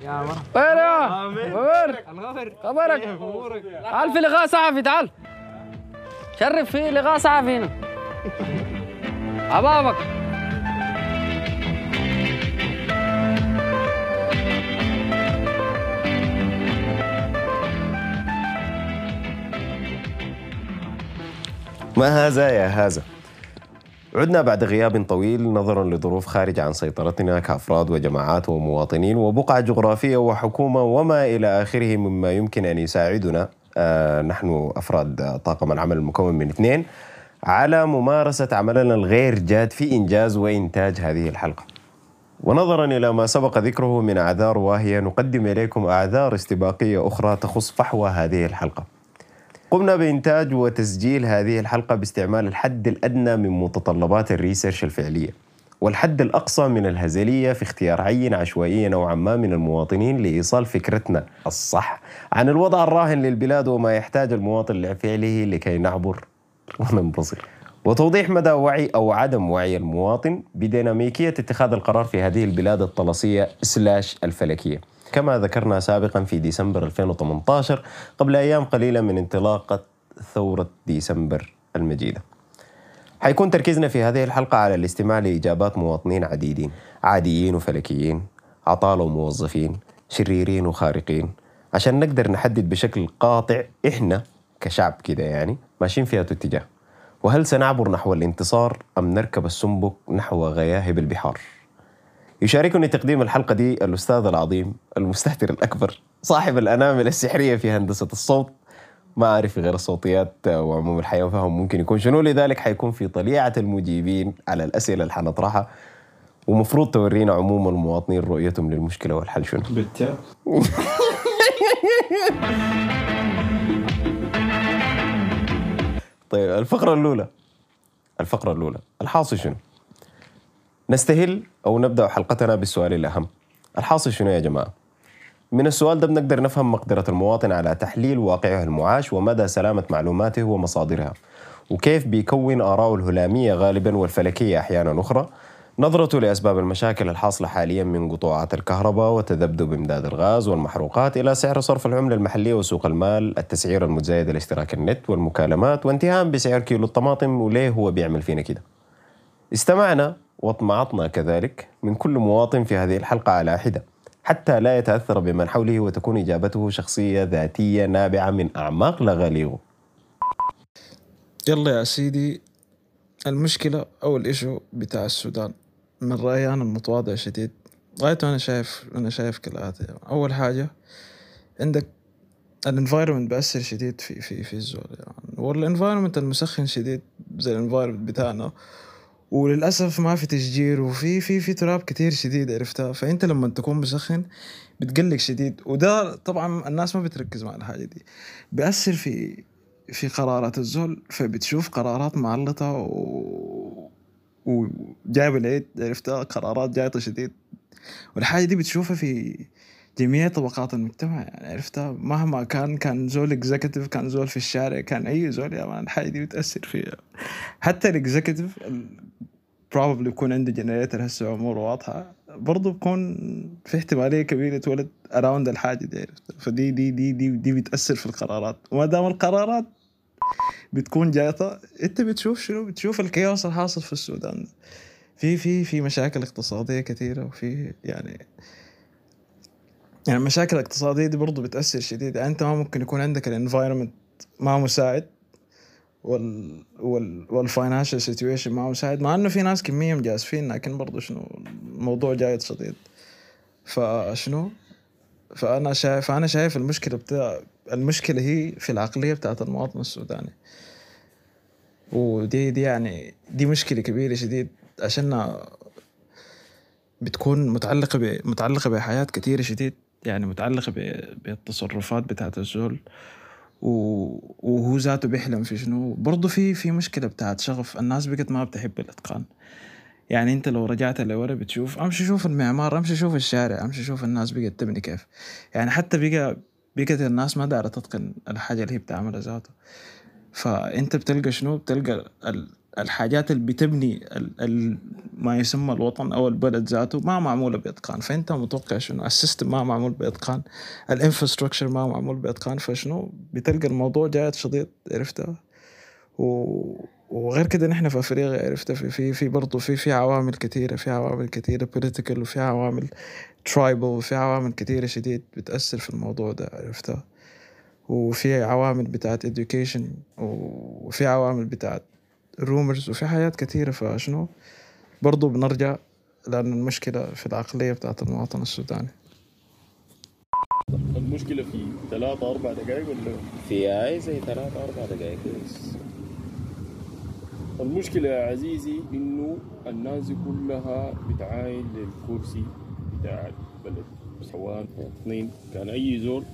يا مرحبا. وين يا وين الخبر خبرك. أمورك. تعال في لقاء صحفي تعال. شرف في لقاء صحفي هنا. عبابك ما هذا يا هذا؟ عدنا بعد غياب طويل نظرا لظروف خارجة عن سيطرتنا كأفراد وجماعات ومواطنين وبقعة جغرافية وحكومة وما إلى آخره مما يمكن أن يساعدنا. آه نحن أفراد طاقم العمل المكون من اثنين. على ممارسة عملنا الغير جاد في إنجاز وإنتاج هذه الحلقة. ونظرا إلى ما سبق ذكره من أعذار واهية نقدم إليكم أعذار استباقية أخرى تخص فحوى هذه الحلقة. قمنا بإنتاج وتسجيل هذه الحلقة باستعمال الحد الأدنى من متطلبات الريسيرش الفعلية والحد الأقصى من الهزلية في اختيار عين عشوائية نوعا ما من المواطنين لإيصال فكرتنا الصح عن الوضع الراهن للبلاد وما يحتاج المواطن لفعله لكي نعبر وننبسط وتوضيح مدى وعي أو عدم وعي المواطن بديناميكية اتخاذ القرار في هذه البلاد الطلسية سلاش الفلكية. كما ذكرنا سابقا في ديسمبر 2018 قبل أيام قليلة من انطلاقة ثورة ديسمبر المجيدة. حيكون تركيزنا في هذه الحلقة على الاستماع لإجابات مواطنين عديدين عاديين وفلكيين عطالة وموظفين شريرين وخارقين عشان نقدر نحدد بشكل قاطع إحنا كشعب كده يعني ماشيين في هذا الاتجاه. وهل سنعبر نحو الانتصار أم نركب السنبك نحو غياهب البحار؟ يشاركني تقديم الحلقة دي الأستاذ العظيم المستهتر الأكبر صاحب الأنامل السحرية في هندسة الصوت. ما أعرف غير الصوتيات وعموم الحياة وفهم ممكن يكون شنو لذلك حيكون في طليعة المجيبين على الأسئلة اللي حنطرحها. ومفروض تورينا عموم المواطنين رؤيتهم للمشكلة والحل شنو. بالتالي طيب الفقرة الأولى. الفقرة الأولى. الحاصل شنو؟ نستهل أو نبدأ حلقتنا بالسؤال الأهم. الحاصل شنو يا جماعة؟ من السؤال ده بنقدر نفهم مقدرة المواطن على تحليل واقعه المعاش ومدى سلامة معلوماته ومصادرها وكيف بيكون آراءه الهلامية غالبا والفلكية أحيانا أخرى. نظرته لأسباب المشاكل الحاصلة حاليا من قطوعات الكهرباء وتذبذب إمداد الغاز والمحروقات إلى سعر صرف العملة المحلية وسوق المال التسعير المتزايد لاشتراك النت والمكالمات وانتهاء بسعر كيلو الطماطم وليه هو بيعمل فينا كده. استمعنا واطمعطنا كذلك من كل مواطن في هذه الحلقة على حدة حتى لا يتأثر بمن حوله وتكون إجابته شخصية ذاتية نابعة من أعماق لغاليغه يلا يا سيدي المشكلة أو ال issue بتاع السودان. من رأيي أنا المتواضع شديد. غايته أنا شايف أنا شايف كالآتي أول حاجة عندك ال environment بأثر شديد في في في الزول. يعني وال environment المسخن شديد زي ال environment بتاعنا. وللأسف ما في تشجير وفي في في تراب كتير شديد عرفتها؟ فأنت لما تكون مسخن بتقلق شديد وده طبعا الناس ما بتركز مع الحاجة دي. بيأثر في في قرارات الزول فبتشوف قرارات مغلطة و... وجايب العيد عرفتها؟ قرارات جايطة شديد. والحاجة دي بتشوفها في جميع طبقات المجتمع يعني عرفتها؟ مهما كان كان زول executive كان زول في الشارع كان أي زول يا man الحاجة دي بتأثر فيها. حتى ال executive probably يكون عنده generator هسه اموره واضحة برضه بكون في احتمالية كبيرة يتولد around الحاجة دي عرفتها؟ فدي دي دي دي دي بتأثر في القرارات. وما دام القرارات بتكون جايطة أنت بتشوف شنو؟ بتشوف ال chaos الحاصل في السودان. في في في مشاكل اقتصادية كثيرة وفي يعني يعني المشاكل الاقتصادية دي برضه بتأثر شديد. يعني انت ما ممكن يكون عندك ال environment ما مساعد وال وال وال financial situation ما مساعد مع انه في ناس كمية مجازفين لكن برضه شنو الموضوع جايد شديد. فشنو؟ فأنا شايف أنا شايف المشكلة بتاع المشكلة هي في العقلية بتاعت المواطن السوداني. ودي دي يعني دي مشكلة كبيرة شديد عشان بتكون متعلقة ب... متعلقة بحياة كثيره شديد. يعني متعلقة ب... بالتصرفات بتاعت الزول. وهو ذاته بيحلم في شنو؟ برضه في في مشكلة بتاعت شغف. الناس بقت ما بتحب الإتقان. يعني انت لو رجعت لورا بتشوف امشي شوف المعمار امشي شوف الشارع امشي شوف الناس بقت تبني كيف. يعني حتى بقى بقت الناس ما دارت تتقن الحاجة اللي هي بتعملها ذاته. فانت بتلقى شنو؟ بتلقى ال... الحاجات اللي بتبني ال ال ما يسمى الوطن أو البلد ذاته ما معموله بإتقان. فأنت متوقع شنو؟ ال system ما معمول بإتقان. ال infrastructure ما معمول بإتقان. فشنو؟ بتلقى الموضوع جايط شديد عرفتها و... وغير كده نحن في أفريقيا عرفت في في في برضه في في عوامل كثيره في عوامل كثيره political وفي عوامل tribal وفي عوامل كثيره شديد بتأثر في الموضوع ده عرفتها وفي عوامل بتاعت education وفي عوامل بتاعت rumors وفي حاجات كثيرة فشنو؟ برضو بنرجع لأن المشكلة في العقلية بتاعت المواطن السوداني. المشكلة في ثلاثة أربع دقائق ولا؟ في أي زي ثلاث أربع دقائق بس. المشكلة يا عزيزي إنه الناس كلها بتعاين للكرسي بتاع البلد سواء اثنين كان أي زول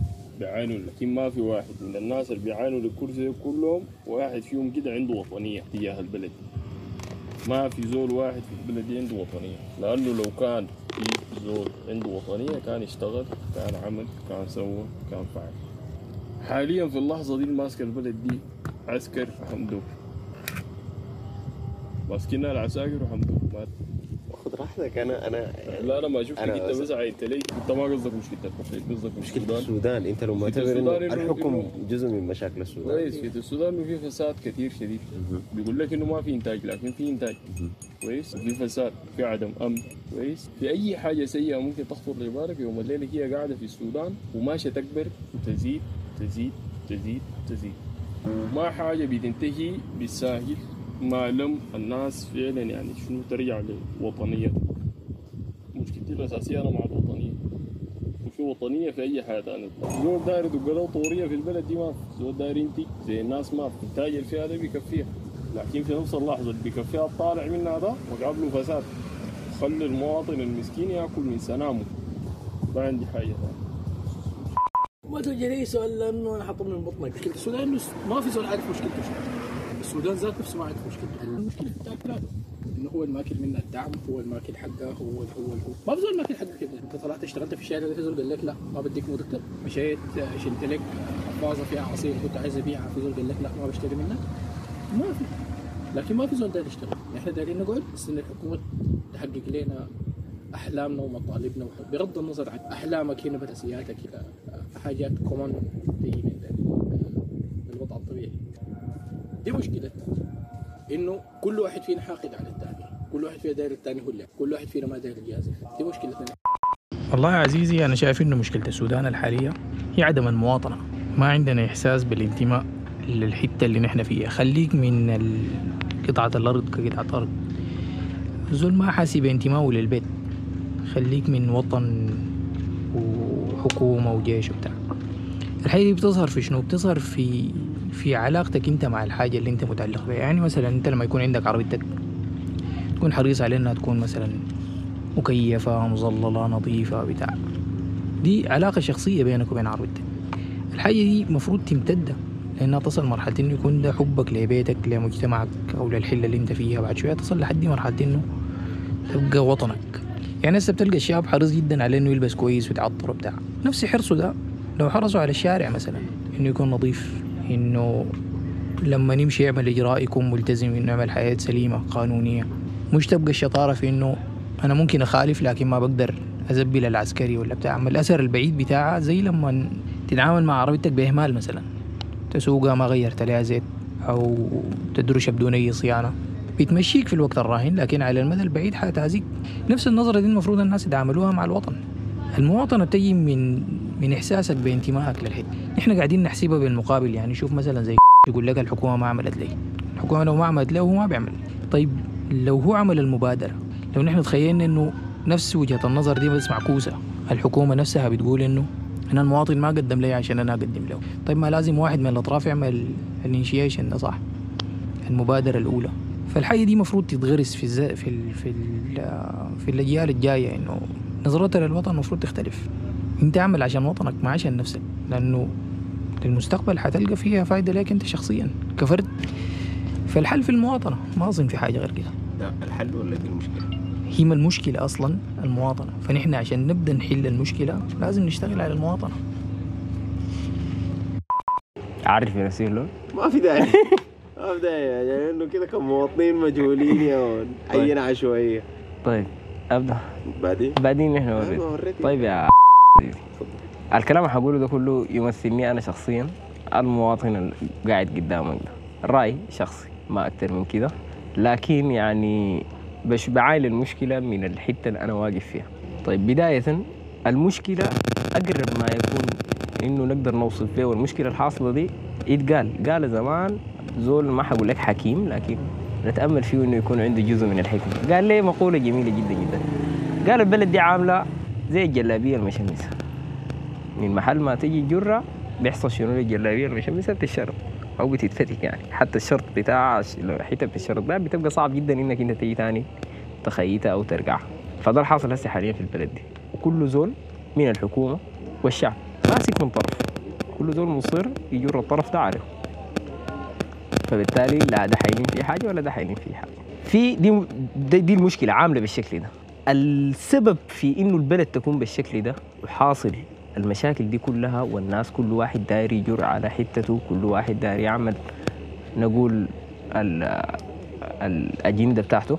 بيعانوا لكن ما في واحد. من الناس اللي بيعانوا للكرسي كلهم واحد فيهم كده عنده وطنية تجاه البلد. ما في زول واحد في البلد عنده وطنية. لأنه لو كان في زول عنده وطنية كان اشتغل كان عمل كان سوى كان فعل. حاليا في اللحظة دي ماسك البلد دي عسكر حمدوك. ماسكين العساكر وحمدوك. ما راحتك أنا أنا لا أنا ما أنا أنت بس- بس عيدت لي. أنت ما قصدك مشكلتك قصدك مشكلة السودان؟ السودان أنت لو معتبر انه إنه- الحكم جزء من مشاكل السودان. كويس في السودان في فساد كثير شديد. بيقول لك إنه ما في إنتاج لكن في إنتاج. كويس؟ في فساد في عدم أمن. كويس؟ في أي حاجة سيئة ممكن تخطر لبالك يوم الليلة هي قاعدة في السودان وماشية تكبر وتزيد تزيد تزيد تزيد. وما حاجة بتنتهي بالساهل. ما لم الناس فعلا يعني شنو ترجع لوطنيتها مشكلتي الاساسيه أنا مع الوطنية. وفي وطنية في أي حاجة ثانية زول داير يدق له طورية في البلد دي ما في. زول داير ينتج زي الناس ما في. انتاج الفئه ده بيكفيها. لكن في نفس اللحظة اللي بيكفيها الطالع منها ده وقابله فساد. خلي المواطن المسكين يأكل من سنامه. ما عندي حاجة ثانية ما توجه لي سؤال لأنه أنا حاطط من بطنك. مشكله السودان انه ما في زول عارف مشكلته السودان ذات نفسه ما مشكلته المشكلة بتاعت بلاده إنه هو الماكل منها الدعم هو الماكل حقها هو هو هو ما في زول ماكل حقه كده. أنت طلعت اشتغلت في الشارع في زول قال لك لا ما بديك مرتب مشيت شلت لك حفاظه فيها عصير كنت عايز ابيعها في زول قال لك لا ما بشتري منك ما في. لكن ما في زول داير يشتغل. إحنا دايرين نقعد بس إن الحكومة تحقق لنا أحلامنا ومطالبنا بغض النظر عن أحلامك هنا بتسياتك حاجات كومون تيجي من من الوضع الطبيعي دي مشكلتنا. إنه كل واحد فينا حاقد على الثاني كل واحد فينا داير الثاني اللي. كل واحد فينا ما داير الجازف دي مشكلتنا. والله يا عزيزي أنا شايف إنه مشكلة السودان الحالية هي عدم المواطنة. ما عندنا إحساس بالانتماء للحتة اللي نحن فيها. خليك من ال- قطعة الأرض كقطعة أرض. الزول ما حاسي بانتمائه للبيت. خليك من وطن وحكومة وجيش وبتاع. دي بتظهر في شنو؟ بتظهر في في علاقتك انت مع الحاجة اللي انت متعلق بها يعني مثلا انت لما يكون عندك عربيتك تكون حريص على انها تكون مثلا مكيفة مظللة نظيفة بتاع. دي علاقة شخصية بينك وبين عربيتك. الحاجة دي مفروض تمتد لأنها تصل مرحلة إنه يكون ده حبك لبيتك لمجتمعك أو للحلة اللي أنت فيها. بعد شوية تصل لحد مرحلة إنه تبقى وطنك. يعني هسه بتلقى الشاب حريص جدا على إنه يلبس كويس ويتعطر وبتاع. نفس حرصه ده لو حرصوا على الشارع مثلا إنه يكون نظيف. إنه لما نمشي يعمل إجراء يكون ملتزم إنه يعمل حياة سليمة قانونية. مش تبقى الشطارة في إنه أنا ممكن أخالف لكن ما بقدر أزبل العسكري ولا بتاع. أما الأثر البعيد بتاعها زي لما تتعامل مع عربيتك بإهمال مثلا. تسوقها ما غيرت عليها زيت أو تدرشها بدون أي صيانة. بتمشيك في الوقت الراهن لكن على المدى البعيد حتعزيك. نفس النظرة دي المفروض الناس يتعاملوها مع الوطن. المواطنة بتجي من من إحساسك بانتمائك للحته نحن قاعدين نحسبها بالمقابل يعني شوف مثلا زي يقول لك الحكومة ما عملت لي. الحكومة لو ما عملت له هو ما بيعمل. طيب لو هو عمل المبادرة لو نحن تخيلنا إنه نفس وجهة النظر دي بس معكوسة الحكومة نفسها بتقول إنه أنا المواطن ما قدم لي عشان أنا أقدم له. طيب ما لازم واحد من الأطراف يعمل الانشيشن ده صح؟ المبادرة الأولى. فالحاجة دي مفروض تتغرس في الز... في ال... في ال... في الأجيال الجاية إنه نظرتها للوطن المفروض تختلف. انت اعمل عشان وطنك ما عشان نفسك لأنه للمستقبل حتلقى فيها فايدة لك انت شخصيا كفرد. فالحل في المواطنة ما أظن في حاجة غير كده. ده الحل ولا دي المشكلة؟ هي ما المشكلة أصلا المواطنة. فنحن عشان نبدأ نحل المشكلة لازم نشتغل على المواطنة. عارف يا نسير له ما في داعي. ابدا يعني إنه كده كمواطنين مجهولين يا ولد. عينة عشوائية. طيب أبدأ. بعدين؟ بعدين نحن أيوة،. طيب يا الكلام اللي حقوله ده كله يمثلني أنا شخصيا المواطن اللي قاعد قدامك ده. الراي شخصي ما أكثر من كده. لكن يعني بش بعايل المشكلة من الحتة اللي أنا واقف فيها. طيب بداية المشكلة أقرب ما يكون إنه نقدر نوصف فيه. والمشكلة الحاصلة دي يتقال. قال زمان زول ما حقول لك حكيم لكن نتأمل فيه إنه يكون عنده جزء من الحكمة. قال لي مقولة جميلة جدا جدا. قال البلد دي عاملة زي الجلابية المشمسة. من محل ما تجي جرة بيحصل شنو؟ الجلابية المشمسة بتتشرب أو بتتفتك يعني. حتى الشرط بتاع الش- حتة الشرط ده بتبقى صعب جدا إنك أنت تيجي تاني تخيتها أو ترجعها. فده الحاصل هسه حاليا في البلد دي. وكل زول من الحكومة والشعب ماسك من طرف. كل زول مصر يجر الطرف ده عليه. فبالتالي لا ده حيلين في حاجة ولا ده حيلين في حاجة. في دي دي, دي المشكلة عاملة بالشكل ده. السبب في إنه البلد تكون بالشكل ده وحاصل المشاكل دي كلها والناس كل واحد داير يجر على حتته كل واحد داير يعمل نقول ال- الأجندة بتاعته.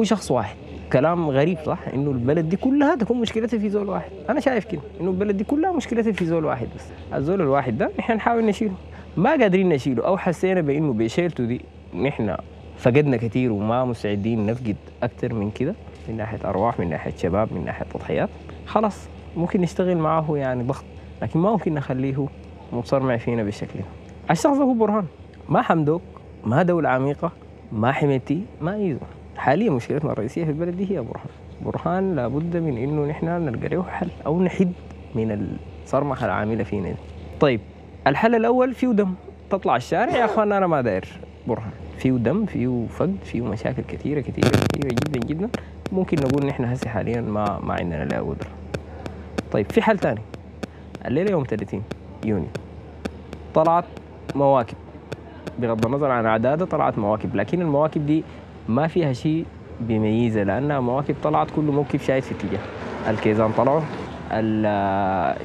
هو شخص واحد. كلام غريب صح؟ إنه البلد دي كلها تكون مشكلتها في زول واحد. أنا شايف كده إنه البلد دي كلها مشكلتها في زول واحد بس. الزول الواحد ده نحن نحاول نشيله. ما قادرين نشيله. أو حسينا بإنه بشيلته دي نحن فقدنا كثير وما مستعدين نفقد أكثر من كده من ناحية أرواح من ناحية شباب من ناحية تضحيات. خلاص ممكن نشتغل معه يعني ضغط لكن ما ممكن نخليه متصرمع فينا بالشكل ده الشخص هو برهان. ما حمدوك ما دولة عميقة ما حميتي ما ايزو حاليا مشكلتنا الرئيسية في البلد دي هي برهان. برهان لابد من إنه نحن نلقى له حل أو نحد من الصرمحة العاملة فينا. دي. طيب الحل الأول فيه دم. تطلع الشارع يا أخوان أنا ما داير. برهان. فيه دم فيه فقد فيه مشاكل كثيرة كثيرة كثيرة جدا جدا. ممكن نقول نحن هسه حاليا ما ما عندنا لا قدرة. طيب في حل تاني. الليلة يوم 30 يونيو. طلعت مواكب. بغض النظر عن اعدادها طلعت مواكب لكن المواكب دي ما فيها شيء بيميزها لأنها مواكب طلعت كل موكب شايد في اتجاه. الكيزان طلعوا ال-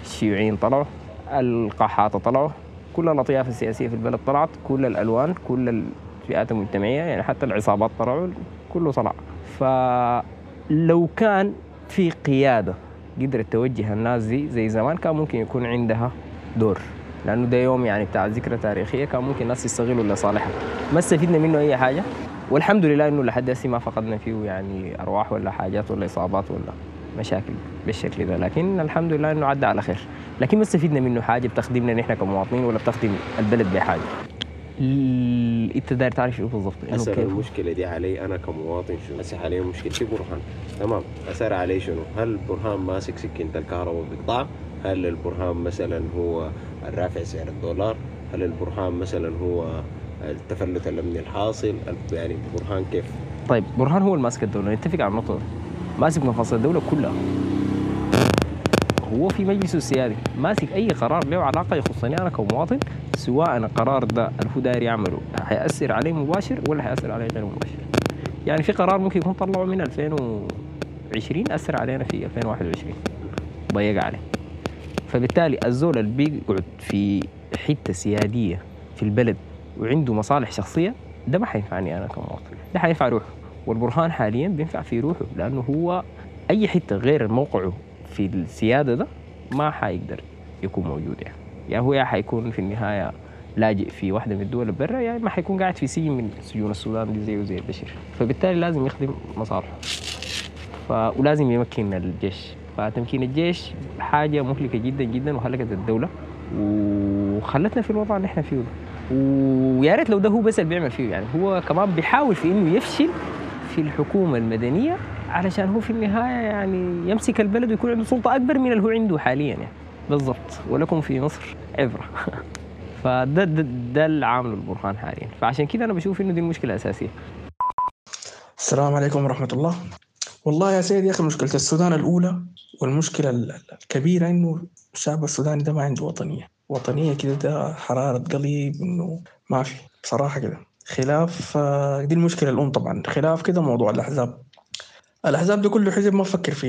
الشيوعيين طلعوا القحاطة طلعوا. كل الأطياف السياسية في البلد طلعت كل الألوان كل الفئات المجتمعية يعني حتى العصابات طلعوا كله طلع. فلو كان في قيادة قدرت توجه الناس دي زي زمان كان ممكن يكون عندها دور. لأنه ده يوم يعني بتاع ذكرى تاريخية كان ممكن الناس يستغلوا لصالحها. ما استفدنا منه أي حاجة. والحمد لله إنه لحد هسه ما فقدنا فيه يعني أرواح ولا حاجات ولا إصابات ولا مشاكل بالشكل ده لكن الحمد لله إنه عدى على خير. لكن ما استفدنا منه حاجة بتخدمنا نحن كمواطنين ولا بتخدم البلد بحاجة. أنت داير تعرف شنو بالضبط؟ هسه كيف؟ المشكلة دي علي أنا كمواطن شنو؟ هسه حاليا مشكلتي برهان. تمام. اثر علي شنو؟ هل برهان ماسك سكينة الكهرباء بيقطع هل البرهان مثلا هو الرافع سعر الدولار؟ هل البرهان مثلا هو التفلت الأمني الحاصل؟ يعني برهان كيف؟ طيب برهان هو اللي ماسك الدولة نتفق على النقطة. ماسك مفاصل الدولة كلها. هو في مجلسه السيادي ماسك أي قرار له علاقة يخصني أنا كمواطن سواء القرار ده هو داير يعمله حيأثر عليه مباشر ولا حيأثر عليه غير مباشر. يعني في قرار ممكن يكون طلعه من 2020 أثر علينا في 2021 ضيق عليه. فبالتالي الزول اللي بيقعد في حتة سيادية في البلد وعنده مصالح شخصية ده ما حينفعني أنا كمواطن. ده حينفع روحه. والبرهان حاليا بينفع في روحه لأنه هو أي حتة غير موقعه في السيادة ده ما حيقدر يكون موجود يعني. يعني هو يا حيكون في النهاية لاجئ في واحدة من الدول برا يعني ما حيكون قاعد في سجن من سجون السودان دي زيه زي البشير فبالتالي لازم يخدم مصالحه. ف... ولازم يمكن الجيش. فتمكين الجيش حاجة مهلكة جدا جدا وهلكت الدولة وخلتنا في الوضع اللي إحنا فيه ويا ريت لو ده هو بس اللي بيعمل فيه يعني. هو كمان بيحاول في إنه يفشل في الحكومة المدنية علشان هو في النهاية يعني يمسك البلد ويكون عنده سلطة أكبر من اللي هو عنده حاليا يعني. بالضبط. ولكم في مصر عبرة. فده ده, ده اللي عامله البرهان حاليا. فعشان كده أنا بشوف إنه دي المشكلة الاساسيه السلام عليكم ورحمة الله. والله يا سيدي يا أخي مشكلة السودان الأولى والمشكلة ال- ال- الكبيرة إنه الشعب السوداني ده ما عنده وطنية. وطنية كده ده حرارة قلب إنه ما في بصراحة كده. خلاف آه، دي المشكلة الأم طبعا. خلاف كده موضوع الأحزاب. الأحزاب دي كل حزب ما بفكر في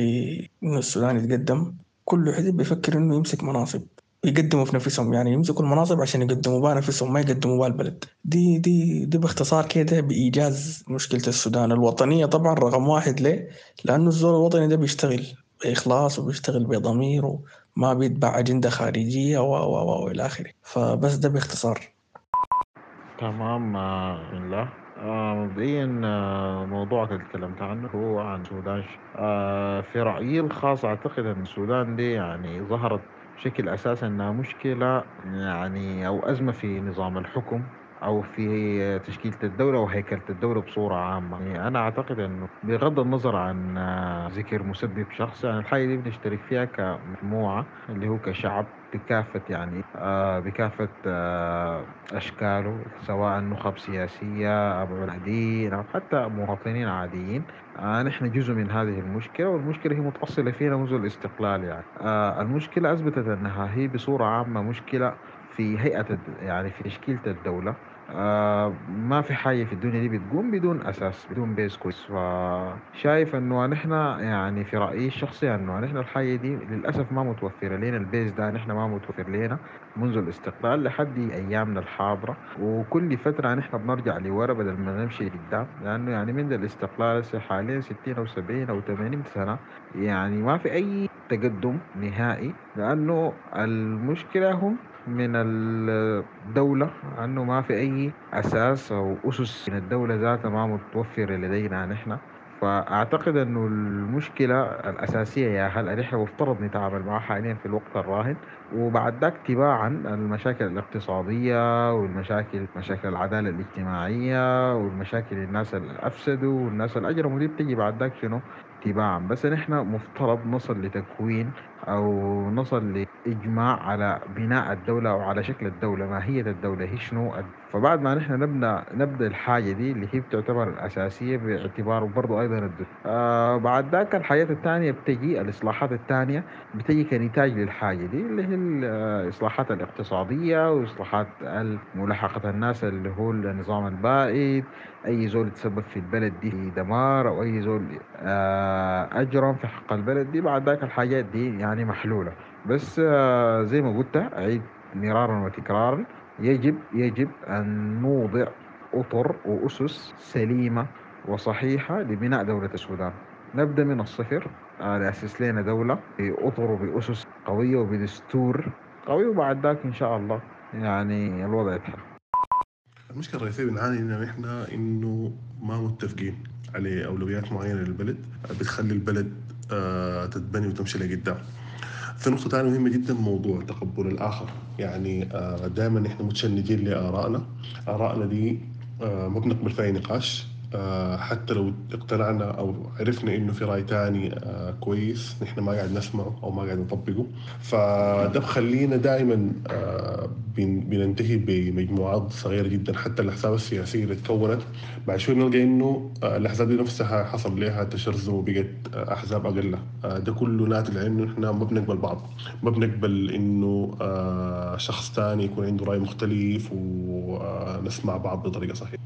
إنه السودان يتقدم. كل حزب بيفكر إنه يمسك مناصب يقدموا في نفسهم. يعني يمسكوا المناصب عشان يقدموا بها نفسهم ما يقدموا بها البلد. دي دي دي باختصار كده بإيجاز مشكلة السودان. الوطنية طبعا رقم واحد ليه؟ لأنه الزول الوطني ده بيشتغل بإخلاص وبيشتغل بضمير وما بيتبع أجندة خارجية و و و وإلى آخره. فبس ده باختصار. تمام آه، الله آه، مبدئيا آه، موضوعك اللي تكلمت عنه هو عن السودان آه، في رأيي الخاص أعتقد أن السودان دي يعني ظهرت بشكل أساسي أنها مشكلة يعني أو أزمة في نظام الحكم. أو في تشكيلة الدولة وهيكلة الدولة بصورة عامة. يعني أنا أعتقد أنه بغض النظر عن ذكر مسبب شخص يعني الحاجة دي بنشترك فيها كمجموعة اللي هو كشعب بكافة يعني آه، بكافة آه، أشكاله سواء نخب سياسية أو عاديين أو حتى مواطنين عاديين. آه نحن جزء من هذه المشكلة والمشكلة هي متأصلة فينا منذ الاستقلال يعني. المشكلة أثبتت أنها هي بصورة عامة مشكلة في هيئة يعني في تشكيلة الدولة. آه ما في حاجة في الدنيا دي بتقوم بدون أساس بدون base كويس فشايف أنه نحن يعني في رأيي الشخصي أنه نحن الحاجة دي للأسف ما متوفرة لنا ال base ده نحن ما متوفر لنا منذ الاستقلال لحد أيامنا الحاضرة. وكل فترة نحن بنرجع لورا بدل ما نمشي لقدام لأنه يعني من الاستقلال حاليا 60 أو 70 أو 80 سنة يعني ما في أي تقدم نهائي لأنه المشكلة هم من الدولة أنه ما في أي أساس أو أسس من الدولة ذاتها ما متوفرة لدينا نحن. فأعتقد أنه المشكلة الأساسية يا هل نحن مفترض نتعامل معها حاليا في الوقت الراهن. وبعد ذاك تباعا المشاكل الاقتصادية والمشاكل مشاكل العدالة الاجتماعية والمشاكل الناس اللي أفسدوا والناس اللي أجرموا دي بتجي بعد ذاك شنو؟ تباعا بس نحن مفترض نصل لتكوين أو نصل لإجماع على بناء الدولة أو على شكل الدولة ماهية الدولة؟ هي شنو؟ فبعد ما نحن نبنى نبدا الحاجة دي اللي هي بتعتبر الاساسيه باعتبار برضو أيضا الدول آه بعد ذاك الحاجات الثانية بتجي الإصلاحات الثانية بتجي كنتاج للحاجة دي اللي هي الاصلاحات الاقتصادية وإصلاحات ملاحقة الناس اللي هو النظام البائد. أي زول يتسبب في البلد دي في دمار أو أي زول آه أجرم في حق البلد دي بعد ذاك الحاجات دي يعني محلولة. بس آه زي ما قلت أعيد مرارا وتكرارا. يجب يجب أن نوضع أطر وأسس سليمة وصحيحة لبناء دولة السودان. نبدأ من الصفر آه، نأسس لنا دولة بأطر وبأسس قوية وبدستور قوي وبعد ذاك إن شاء الله. يعني الوضع يتحل المشكلة الرئيسية بنعاني منها نحن إنه ما متفقين على أولويات معينة للبلد. بتخلي البلد آه، تتبني وتمشي لقدام. في نقطة ثانية مهمة جدا موضوع تقبل الآخر. يعني دائما نحن متشنجين لآرائنا. آرائنا دي آه، ما بنقبل فيها نقاش. آه، حتى لو اقتنعنا أو عرفنا إنه في رأي تاني آه، كويس. نحن ما قاعد نسمعه أو ما قاعد نطبقه. فده بخلينا دائما آه، بن- بننتهي بمجموعات صغيرة جدا. حتى الأحزاب السياسية اللي تكونت بعد شوي نلقى إنه آه، الأحزاب دي نفسها حصل لها تشرذم وبقت آه، أحزاب أقل. آه، ده كله ناتج عن إنه ما بنقبل بعض. ما بنقبل إنه آه، شخص تاني يكون عنده رأي مختلف ونسمع بعض بطريقة صحيحة.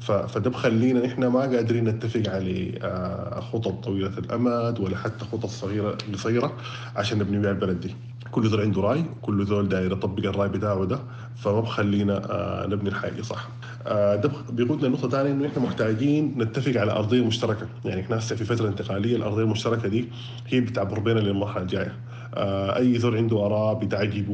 فده بخلينا نحن ما قادرين نتفق على آه، خطط طويلة الأمد ولا حتى خطط صغيره قصيرة عشان نبني بيها البلد دي. كل زول عنده رأي كل زول داير يطبق الرأي بتاعه ده فما بخلينا آه، نبني الحاجة صح. آه، ده بيقودنا لنقطة ثانية إنه إحنا محتاجين نتفق على أرضية مشتركة. يعني إحنا في فترة انتقالية الأرضية المشتركة دي هي بتعبر بينا للمرحلة الجاية. أي زول عنده آراء بتعجبه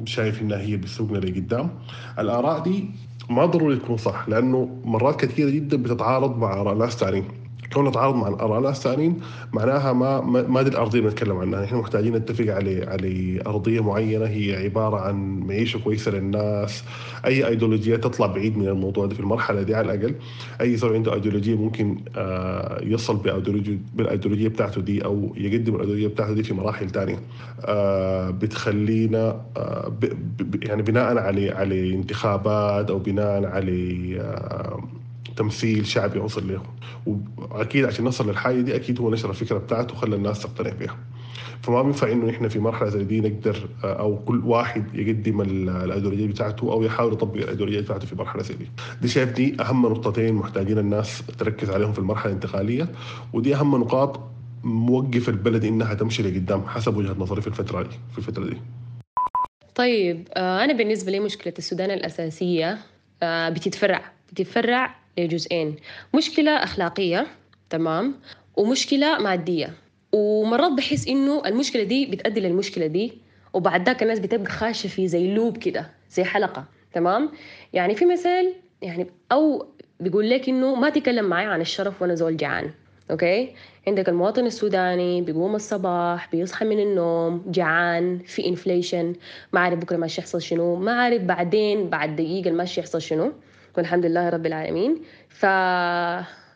وشايف إنها هي بتسوقنا لقدام. الآراء دي ما ضروري تكون صح لأنه مرات كثيرة جدا بتتعارض مع اراء ناس ثانيين كون نتعارض مع اراء ناس ثانيين معناها ما ما دي الأرضية اللي بنتكلم عنها. نحن محتاجين نتفق على على أرضية معينة. هي عبارة عن معيشة كويسة للناس. أي ايديولوجيات تطلع بعيد من الموضوع ده في المرحلة دي على الأقل. أي زول عنده ايديولوجيه ممكن آه، يصل بالايديولوجيه بتاعته دي أو يقدم الايديولوجيه بتاعته دي في مراحل ثانية آه، بتخلينا آه، يعني بناء على على انتخابات أو بناء على تمثيل شعبي وصل له. وأكيد عشان نصل للحاجة دي أكيد هو نشر الفكرة بتاعته وخلى الناس تقتنع بها فما بينفع إنه إحنا في مرحلة زي دي نقدر أو كل واحد يقدم ال- الايديولوجيه بتاعته أو يحاول يطبق الايديولوجيه بتاعته في مرحلة زي دي. دي شايف دي أهم نقطتين محتاجين الناس تركز عليهم في المرحلة الانتقالية. ودي أهم نقاط موقف البلد إنها تمشي لقدام حسب وجهة نظري في الفترة دي في الفترة دي. طيب آه، أنا بالنسبة لي مشكلة السودان الأساسية آه، بتتفرع بتتفرع لجزئين مشكلة أخلاقية تمام؟ ومشكلة مادية. ومرات بحس إنه المشكلة دي بتأدي للمشكلة دي وبعد ذاك الناس بتبقى خاشة في زي loop كده زي حلقة تمام؟ يعني في مثال يعني أو بيقول لك إنه ما تكلم معي عن الشرف وأنا زول جعان okay؟ عندك المواطن السوداني بيقوم الصباح بيصحى من النوم جعان في inflation ما عارف بكرة ماشي يحصل شنو ما عارف بعدين بعد دقيقة ماشي يحصل شنو. والحمد لله رب العالمين. ف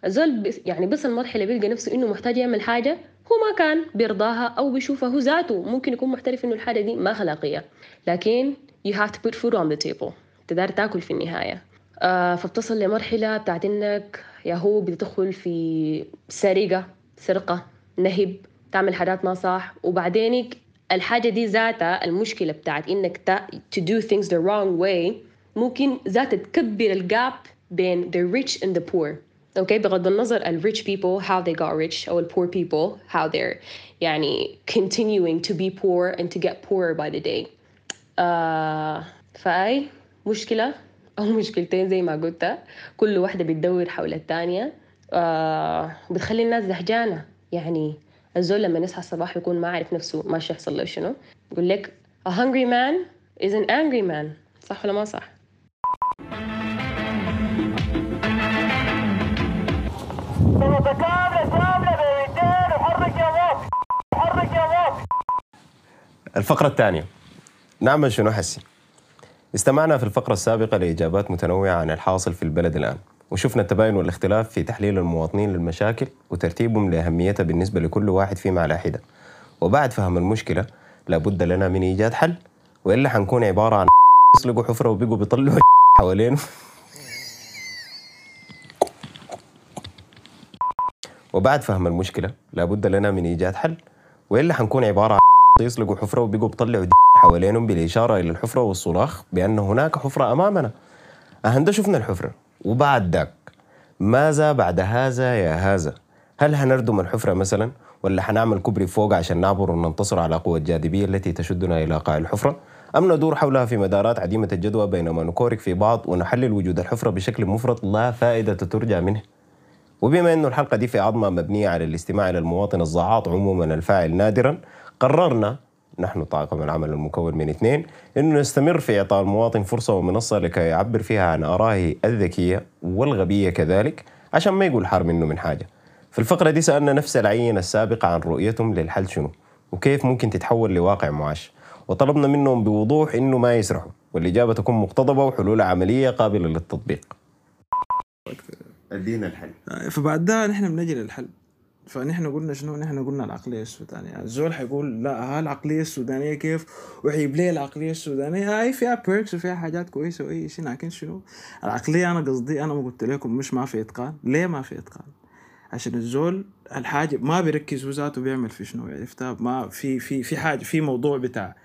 الزول بس- يعني بس المرحلة بيلقى نفسه إنه محتاج يعمل حاجة هو ما كان بيرضاها أو بيشوفها هو ذاته ممكن يكون محترف إنه الحاجة دي ما اخلاقيه لكن you have to put food on the table. تقدر تاكل في النهاية. آه فبتصل لمرحلة بتاعت إنك يا هو بتدخل في سرقة سرقة نهب تعمل حاجات ما صح. وبعدين الحاجة دي ذاتها المشكلة بتاعت إنك to do things the wrong way. ممكن ذاتها تكبر ال gap بين the rich and the poor. okay بغض النظر ال rich people how they got rich أو ال poor people how they're يعني continuing to be poor and to get poorer by the day. آه فأي مشكلة؟ أو مشكلتين زي ما قلت. كل واحدة بتدور حول الثانية. آه بتخلي الناس زهجانة. يعني الزول لما يصحى الصباح يكون ما عارف نفسه ماشي يحصل له شنو يقول لك a hungry man is an angry man. صح ولا ما صح؟ الفقرة الثانية. نعمل شنو حسي؟ استمعنا في الفقرة السابقة لإجابات متنوعة عن الحاصل في البلد الآن وشفنا التباين والاختلاف في تحليل المواطنين للمشاكل وترتيبهم لأهميتها بالنسبة لكل واحد فيما على حدة. وبعد فهم المشكلة لابد لنا من إيجاد حل وإلا حنكون عبارة عن يسلقوا حفرة وبقوا بيطلعوا حوالينه. وبعد فهم المشكلة لابد لنا من إيجاد حل. وإلا حنكون عبارة عن يسلقوا حفرة وبقوا بيطلعوا حوالينهم بالإشارة إلى الحفرة والصراخ بأن هناك حفرة أمامنا. أهن شفنا الحفرة. وبعد ذاك ماذا بعد هذا يا هذا؟ هل هنردم الحفرة مثلا ولا حنعمل كوبري فوق عشان نعبر وننتصر على قوة الجاذبية التي تشدنا إلى قاع الحفرة؟ أم ندور حولها في مدارات عديمة الجدوى بينما نكورك في بعض ونحلل وجود الحفرة بشكل مفرط لا فائدة ترجى منه؟ وبما أن الحلقة دي في عظمة مبنية على الاستماع إلى المواطن الزعاط عموما الفاعل نادرا قررنا نحن طاقم العمل المكون من اثنين إنه نستمر في إعطاء المواطن فرصة ومنصة لكي يعبر فيها عن آرائه الذكية والغبية كذلك عشان ما يقول حار منه من حاجة. في الفقرة دي سألنا نفس العينة السابقة عن رؤيتهم للحل شنو وكيف ممكن تتحول لواقع معاش وطلبنا منهم بوضوح إنه ما يسرحوا والإجابة تكون مقتضبة وحلول عملية قابلة للتطبيق. أدينا الحل. فبعد ده نحن بنجي للحل. فنحن قلنا شنو؟ نحن قلنا العقلية السودانية. الزول حيقول لا ها العقلية السودانية كيف؟ وحيجيب لي العقلية السودانية. هاي فيها perks وفيها حاجات كويسة وأي شيء لكن شنو؟ العقلية أنا قصدي أنا ما قلت لكم مش ما في إتقان. ليه ما في إتقان؟ عشان الزول الحاجة ما بيركز هو ذاته بيعمل في شنو؟ عرفتها؟ ما في في في حاجة في موضوع بتاع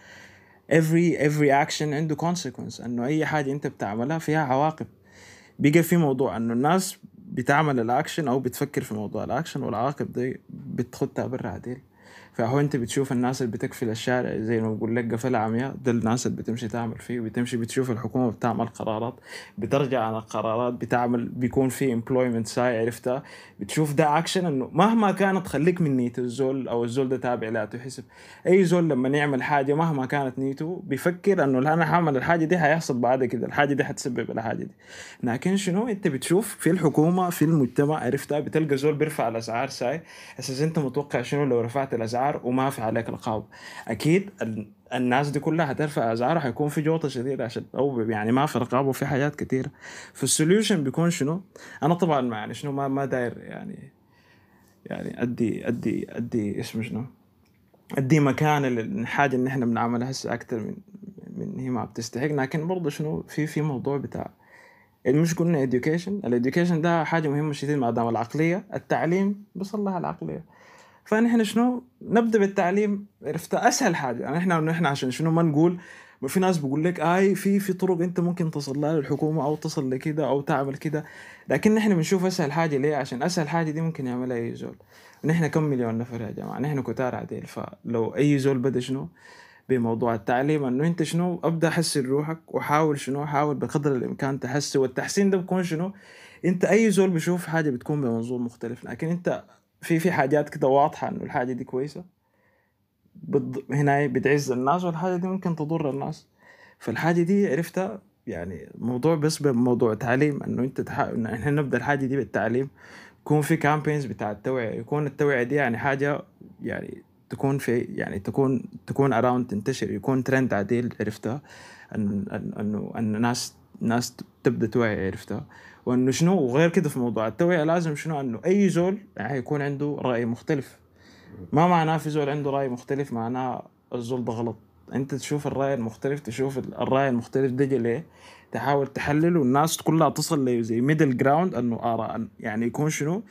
every every action عنده consequence. إنه أي حاجة أنت بتعملها فيها عواقب. بقى في موضوع إنه الناس بتعمل الأكشن أو بتفكر في موضوع الأكشن والعواقب دي بتختها برا عديل. فهو انت بتشوف الناس اللي بتقفل الشارع زي ما بقول لك قفل عمياء ده الناس اللي بتمشي تعمل فيه بتمشي بتشوف الحكومة بتعمل قرارات بترجع عن القرارات بتعمل بيكون في employment ساي عرفتها؟ بتشوف ده اكشن إنه مهما كانت خليك من نية الزول أو الزول ده تابع لا تحسب. أي زول لما يعمل حاجة مهما كانت نيته بيفكر إنه أنا حعمل الحاجة دي هيحصل بعد كده الحاجة دي حتسبب الحاجة دي. لكن شنو؟ أنت بتشوف في الحكومة في المجتمع عرفتها؟ بتلقى زول بيرفع الأسعار ساي. أساس أنت متوقع شنو لو رفعت الأسعار؟ وما في عليك رقابه أكيد ال- الناس دي كلها هترفع اسعارها حيكون في جوطة شديدة عشان أو يعني ما في رقابة وفي حاجات كتيرة. فال solution بيكون شنو؟ أنا طبعا ما يعني شنو ما ما داير يعني يعني أدي أدي أدي اسمه شنو؟ أدي مكان للحاجه اللي إحنا بنعملها هسه أكثر من من هي ما بتستحق. لكن برضه شنو؟ في في موضوع بتاع مش قلنا education. ال education ده حاجة مهمة شديد ما دام العقلية التعليم بيصلح العقلية. فنحن شنو؟ نبدأ بالتعليم. عرفت؟ أسهل حاجة. يعني إحنا نحن عشان شنو ما نقول وفي ناس بيقول لك آي في في طرق أنت ممكن تصل لها للحكومة أو تصل لكده أو تعمل كده. لكن نحن بنشوف أسهل حاجة. ليه؟ عشان أسهل حاجة دي ممكن يعملها أي زول. نحن كم مليون نفر يا جماعة؟ نحن كتار عديل. فلو أي زول بدأ شنو؟ بموضوع التعليم إنه أنت شنو؟ أبدأ حسن روحك وحاول شنو؟ حاول بقدر الإمكان تحسن. والتحسين ده بيكون شنو؟ أنت أي زول بيشوف حاجة بتكون بمنظور مختلف. لكن أنت في في حاجات كده واضحة إنه الحاجة دي كويسة. بض... هنا بتعز الناس والحاجة دي ممكن تضر الناس. فالحاجة دي عرفتها يعني موضوع بس بموضوع تعليم إنه أنت تح... انه إحنا نبدأ الحاجة دي بالتعليم. يكون في campaigns بتاع التوعية. يكون التوعية دي يعني حاجة يعني تكون في يعني تكون تكون around تنتشر. يكون ترند عديل عرفتها. انه إنه إن الناس ناس تبدأ توعي عرفتها. وأنه شنو وغير كده في موضوع التوعية لازم شنو؟ أنه أي زول يعني يكون عنده رأي مختلف. ما معناه في زول عنده رأي مختلف معناه الزول ده غلط. أنت تشوف الرأي المختلف تشوف الرأي المختلف ده ليه؟ تحاول تحلل والناس كلها تصل ل زي middle ground أنه آراء يعني يكون شنو؟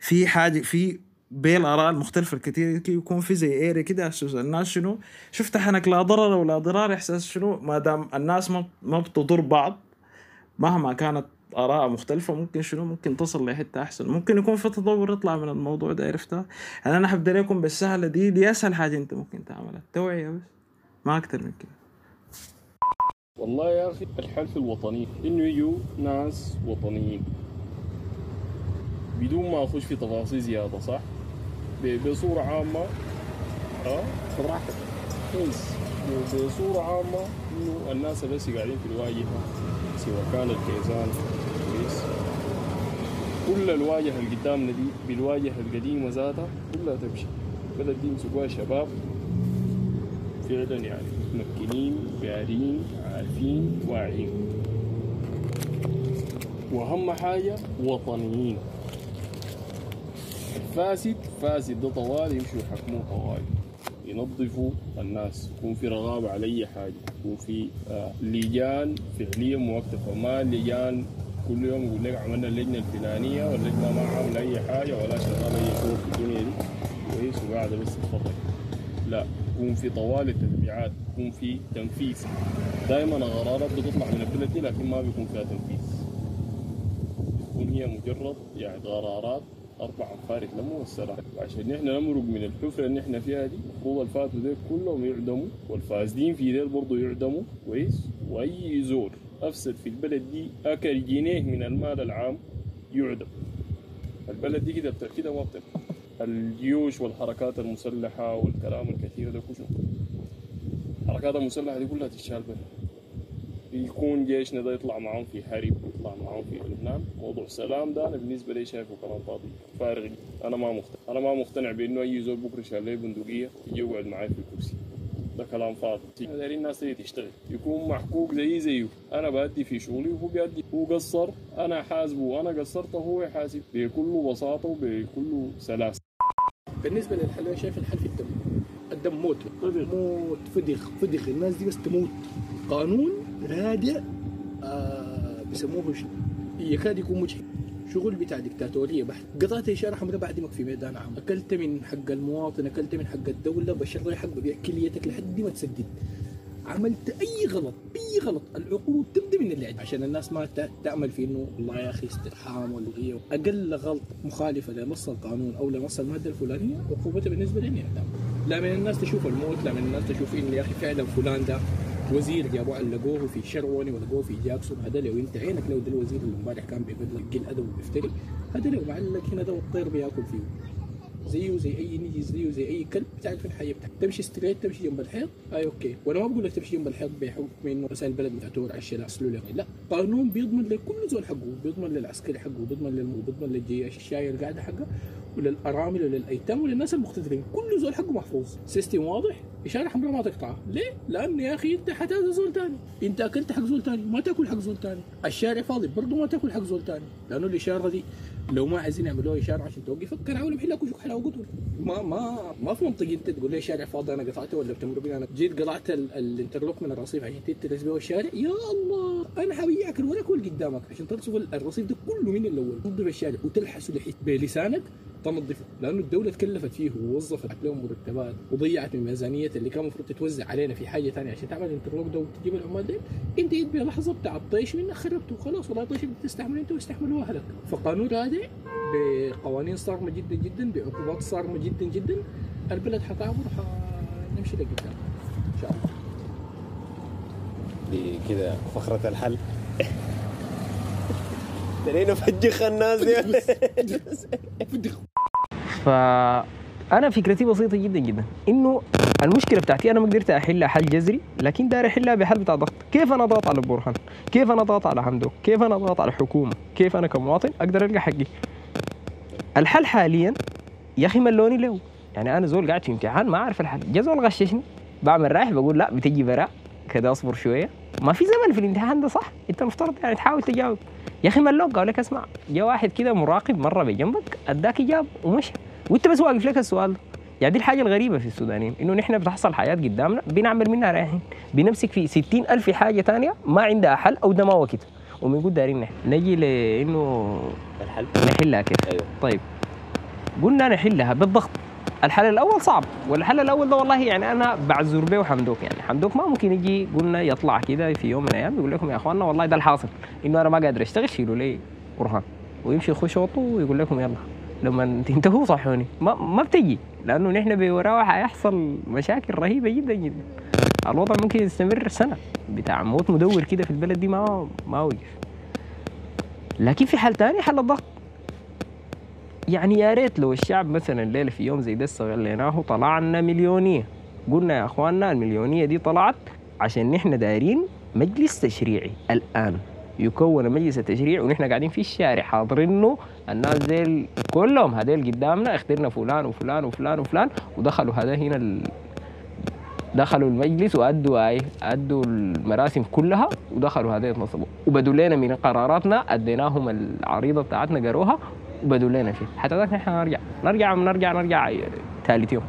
في حاجة في بين الآراء المختلفة الكثير يكون في زي اري كده أساس الناس شنو؟ شفت حنك لا ضرر ولا ضرار احساس شنو؟ ما دام الناس ما ما بتضر بعض مهما كانت آراء مختلفة ممكن شنو ممكن تصل لحتة أحسن. ممكن يكون في تطور يطلع من الموضوع ده عرفتها؟ يعني أنا حبدا لكم بالسهلة دي دي أسهل حاجة أنت ممكن تعملها. التوعيه بس. ما أكتر من كده. والله يا أخي الحل في الوطني. إنه يجوا ناس وطنيين. بدون ما أخش في تفاصيل زيادة صح؟ ب- بصورة عامة آه؟ براحتك كويس. بصورة عامة إنه الناس بس قاعدين في الواجهة سواء كان الكيزان. كويس. كل الواجهه اللي قدامنا دي بالواجهه القديمه ذاتها كلها تمشي. البلد دي يمسكوها شباب فعلا يعني متمكنين قارين عارفين واعيين. وأهم حاجة وطنيين. الفاسد فاسد ده طوال يمشوا يحكموه طوال. ينظفوا الناس. يكون في رغابة على أي حاجة. يكون في آه لجان فعليا موقفة ما لجان كل يوم يقول لك عملنا اللجنة الفلانية واللجنة ما عاملة أي حاجة ولا شغالة أي شغل في الدنيا دي. كويس وقاعدة بس تتفرج لا يكون في طوال التتبعات يكون في تنفيذ. دائما القرارات بتطلع من البلد دي لكن ما بيكون فيها تنفيذ. تكون هي مجرد يعني قرارات أربع أنفار يتلموا والسلام. عشان نحن نمرق من الحفرة اللي نحن فيها دي المفروض الفاتوا ديل كلهم يعدموا والفاسدين في ديل برضه يعدموا. كويس؟ وأي زور. أفسد في البلد دي أكل جنيه من المال العام يعدم. البلد دي كده ما بتبقى الجيوش والحركات المسلحة والكلام الكثير ده كله. الحركات المسلحة دي كلها تشال يكون جيشنا ده يطلع معاهم في حرب ويطلع معاهم في لبنان موضوع سلام ده أنا بالنسبة لي شايفه كلام فاضي فارغ. أنا ما مقتنع أنا ما مقتنع بإنه أي زول بكرة شال لي بندقية يقعد معي في الكرسي. ده كلام فاضي دايرين الناس تيجي تشتغل. يكون محقوق زي زيه. أنا بأدي في شغلي وهو بيأدي. هو قصر أنا حاسبه وأنا قصرت وهو يحاسب. بكل بساطة وبكل سلاسة. بالنسبة للحل أنا شايف الحل في الدم. الدم موت. موت. فدخ. فدخ. الناس دي بس تموت. قانون رادع آه بيسموه يكاد يكون مجحف. شغل بتاع ديكتاتورية بحت. قطعت اشاره حمراء بعدمك في ميدان عام. أكلت من حق المواطن أكلت من حق الدولة بشر حق ببيع كليتك لحد ما تسدد. عملت أي غلط أي غلط العقوبه تبدأ من اللي عندك عشان الناس ما تامل في إنه والله يا أخي استرحام والغيه أقل غلط مخالفة لنص القانون أو لنص المادة الفلانية عقوبتها بالنسبة لي لا من الناس تشوف الموت لا من الناس تشوف ان يا أخي فعلا فلان ده وزير جابوه لقوه في شروني ولقوه في جاكسون. هذا لو انت عينك لو ده الوزير اللي امبارح كان بيقول لك قل ادب وبيفتري هذا لو معلق هنا ده والطير بياكل فيه. زيه زي أي نجي زيه زي أي كلب في الحياة بتاعك. تمشي ستريت تمشي جنب الحيط. أي أوكي. وأنا ما بقول لك تمشي جنب الحيط بحكم انه رسائل البلد بتاعته على الشارع لا. قانون بيضمن لكل زول حقه. بيضمن للعسكري حقه بيضمن للم بيضمن للجيش الشاي القاعدة حقه وللأرامل وللأيتام وللناس المقتدرين. كل زول حقه محفوظ. system واضح؟ إشارة حمراء ما تقطعها ليه؟ لأن يا أخي أنت حتاذي زول تاني. أنت أكلت حق زول تاني. ما تأكل حق زول تاني. الشارع فاضي برضه ما تأكل حق زول تاني. لأنه الإشارة دي لو ما عايزين يعملوها اشاره عشان توقفك كان محلك وشوك حلاوة قتل ما ما ما في منطقي أنت تقول لي شارع فاضي أنا قطعته ولا بتمر بي؟ أنا جيت قطعت ال- ال interlock من الرصيف عشان تترس بيه الشارع. يا الله أنا حبيعك الورق واللي قدامك عشان ترصف ال- الرصيف ده كله من الأول. تنظف الشارع وتلحسه لحيت بلسانك تنظفه لأنه الدولة تكلفت فيه ووظفت لهم مرتبات وضيعت من ميزانية اللي كان المفروض تتوزع علينا في حاجة ثانية عشان تعمل انترلوك ده وتجيب العمال دي إنت جيت بلحظه بتاع الطيش منك خربته وخلاص والله الطيش بدك تستحمل أنت واستحملوا أهلك. فقانون هذا بقوانين صارمة جدا جدا بعقوبات صارمة جدا جدا. البلد حتعبر حنمشي لقدام. إن شاء الله. دي كده فخرة الحل. ترينا نفجخ الناس دي فأنا فكرتي بسيطة جدا جدا إنه المشكلة بتاعتي أنا ما قدرت أحلها حل جذري لكن داير أحلها بحل بتاع ضغط. كيف أنا اضغط على برهان كيف أنا اضغط على حمدو كيف أنا اضغط على الحكومة؟ كيف أنا كمواطن أقدر ألقى حقي؟ الحل حاليا يا أخي ملوني له يعني أنا زول قاعد في امتحان ما أعرف الحل. جا زول غششني بعمل رايح بقول لا بتجي براء كده أصبر شوية. ما في زمن في الامتحان ده صح؟ انت المفترض يعني تحاول تجاوب. يا أخي ملوك قال لك اسمع جا واحد كده مراقب مرة بجنبك أداك إجابة ومشى وأنت بس واقف لك السؤال ده. يعني دي الحاجة الغريبة في السودانيين إنه نحن بتحصل حياه قدامنا بنعمل منها رايحين بنمسك في ستين ألف حاجة ثانية ما عندها حل أو ده ما وقت وبنقول دايرين نحن. نجي لأنه الحل. نحلها كيف أيوه. طيب. قلنا نحلها بالضغط. الحل الأول صعب والحل الأول ده والله يعني أنا بعذر به وحمدوك يعني. حمدوك ما ممكن يجي قلنا يطلع كده في يوم من الأيام يقول لكم يا إخواننا والله ده الحاصل إنه أنا ما قادر أشتغل شيلوا لي برهان. ويمشي يخش أوضته ويقول لكم يلا لما تنتهوا صحوني. ما ما بتجي لأنه نحن بوراه حيحصل مشاكل رهيبة جدا جدا. الوضع ممكن يستمر سنة بتاع موت مدور كده في البلد دي ما ما وقف. لكن في حل تاني حل الضغط. يعني يا ريت لو الشعب مثلا الليلة في يوم زي ده استغليناه طلعنا مليونية. قلنا يا أخواننا المليونية دي طلعت عشان نحن دايرين مجلس تشريعي الآن. يكون مجلس التشريع ونحن قاعدين في الشارع حاضرينه الناس ديل كلهم هذيل قدامنا اخترنا فلان وفلان وفلان وفلان ودخلوا هذا هنا ال... دخلوا المجلس وأدوا اي أدوا المراسم كلها ودخلوا هذا يتنصبوا. وبدوا لنا من قراراتنا أديناهم العريضة بتاعتنا قروها وبدوا لنا فيه. حتى ذاك نحن نرجع. نرجع نرجع نرجع ثالث يوم.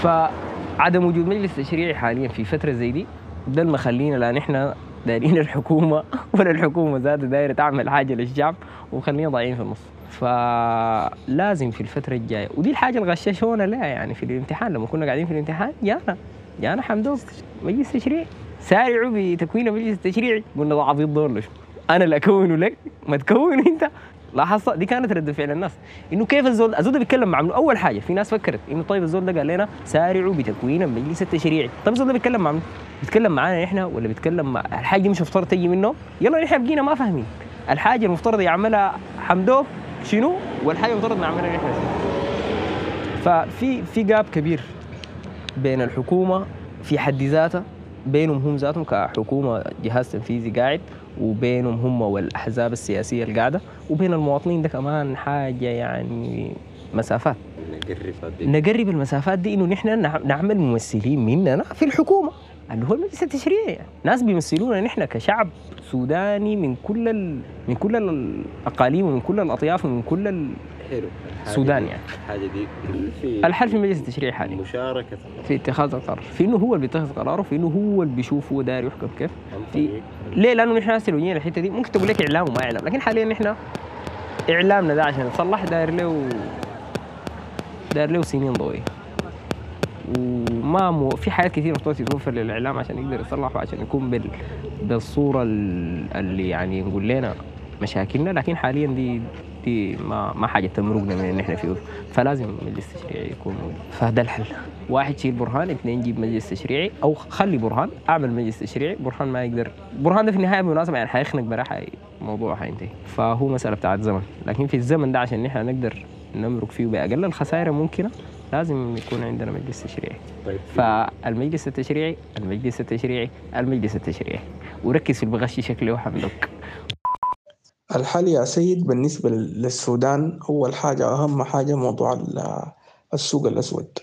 فعدم وجود مجلس تشريعي حاليا في فترة زي دي ده اللي مخلينا لا نحن دايرين الحكومة ولا الحكومة ذاتها دايرة تعمل حاجة للشعب وخلينا ضايعين في النص. فلازم في الفترة الجاية ودي الحاجة اللي غششونا لها يعني في الامتحان. لما كنا قاعدين في الامتحان جانا جانا حمدوك مجلس تشريعي. سارعوا بتكوين مجلس التشريعي قلنا ده عبيط دور أنا اللي أكونه لك. ما تكون أنت. لاحظت؟ دي كانت رد فعل الناس. إنه كيف الزول الزول ده بيتكلم مع أول حاجة في ناس فكرت إنه طيب الزول ده قال لنا سارعوا بتكوين المجلس التشريعي. طيب الزول ده بيتكلم مع بيتكلم معانا إحنا ولا بيتكلم مع الحاجة مش مفترض تجي منه؟ يلا نحن بقينا ما فاهمين. الحاجة المفترض يعملها حمدوك شنو؟ والحاجة المفترض نعملها نحن. ففي في جاب كبير بين الحكومة في حد ذاتها بينهم هم ذاتهم كحكومة جهاز تنفيذي قاعد. وبينهم هم والأحزاب السياسية القاعدة وبين المواطنين ده كمان حاجة يعني مسافات. نقرب المسافات دي إنه نحن نعمل ممثلين مننا في الحكومة. اللي هو المجلس التشريعي. يعني. ناس بيمثلونا نحن كشعب سوداني من كل ال... من كل الأقاليم ومن كل الأطياف ومن كل ال... حلو. السودان يعني. الحاجة دي في الحل في المجلس التشريعي حاليا. مشاركة في اتخاذ القرار. في إنه هو اللي بيتخذ قراره في إنه هو اللي بيشوف هو داير يحكم كيف. في ليه؟ لأنه نحن هسه لو الحتة دي. ممكن تقول لك إعلام وما إعلام لكن حاليا نحن إعلامنا ده عشان يتصلح داير له داير له سنين ضوئية. وما مو في حاجات كثيرة مفترض تتوفر للإعلام عشان يقدر يصلح وعشان يكون بال... بالصورة اللي يعني نقول لنا مشاكلنا. لكن حاليا دي دي ما ما حاجة تمرقنا من اللي إحنا فيه. فلازم مجلس تشريعي يكون موجود. فده الحل. واحد شيل برهان اثنين جيب مجلس تشريعي أو خلي برهان أعمل مجلس تشريعي برهان ما يقدر. برهان ده في النهاية بالمناسبه يعني حيخنق براحه الموضوع حينتهي. فهو مسألة بتاعت زمن. لكن في الزمن ده عشان نحن نقدر نمرق فيه بأقل الخسائر الممكنه لازم يكون عندنا مجلس تشريعي. طيب. فالمجلس التشريعي المجلس التشريعي المجلس التشريعي. وركز في البغش شكله وحمدك الحل يا سيد بالنسبة للسودان أول حاجة أهم حاجة موضوع ال- السوق الأسود.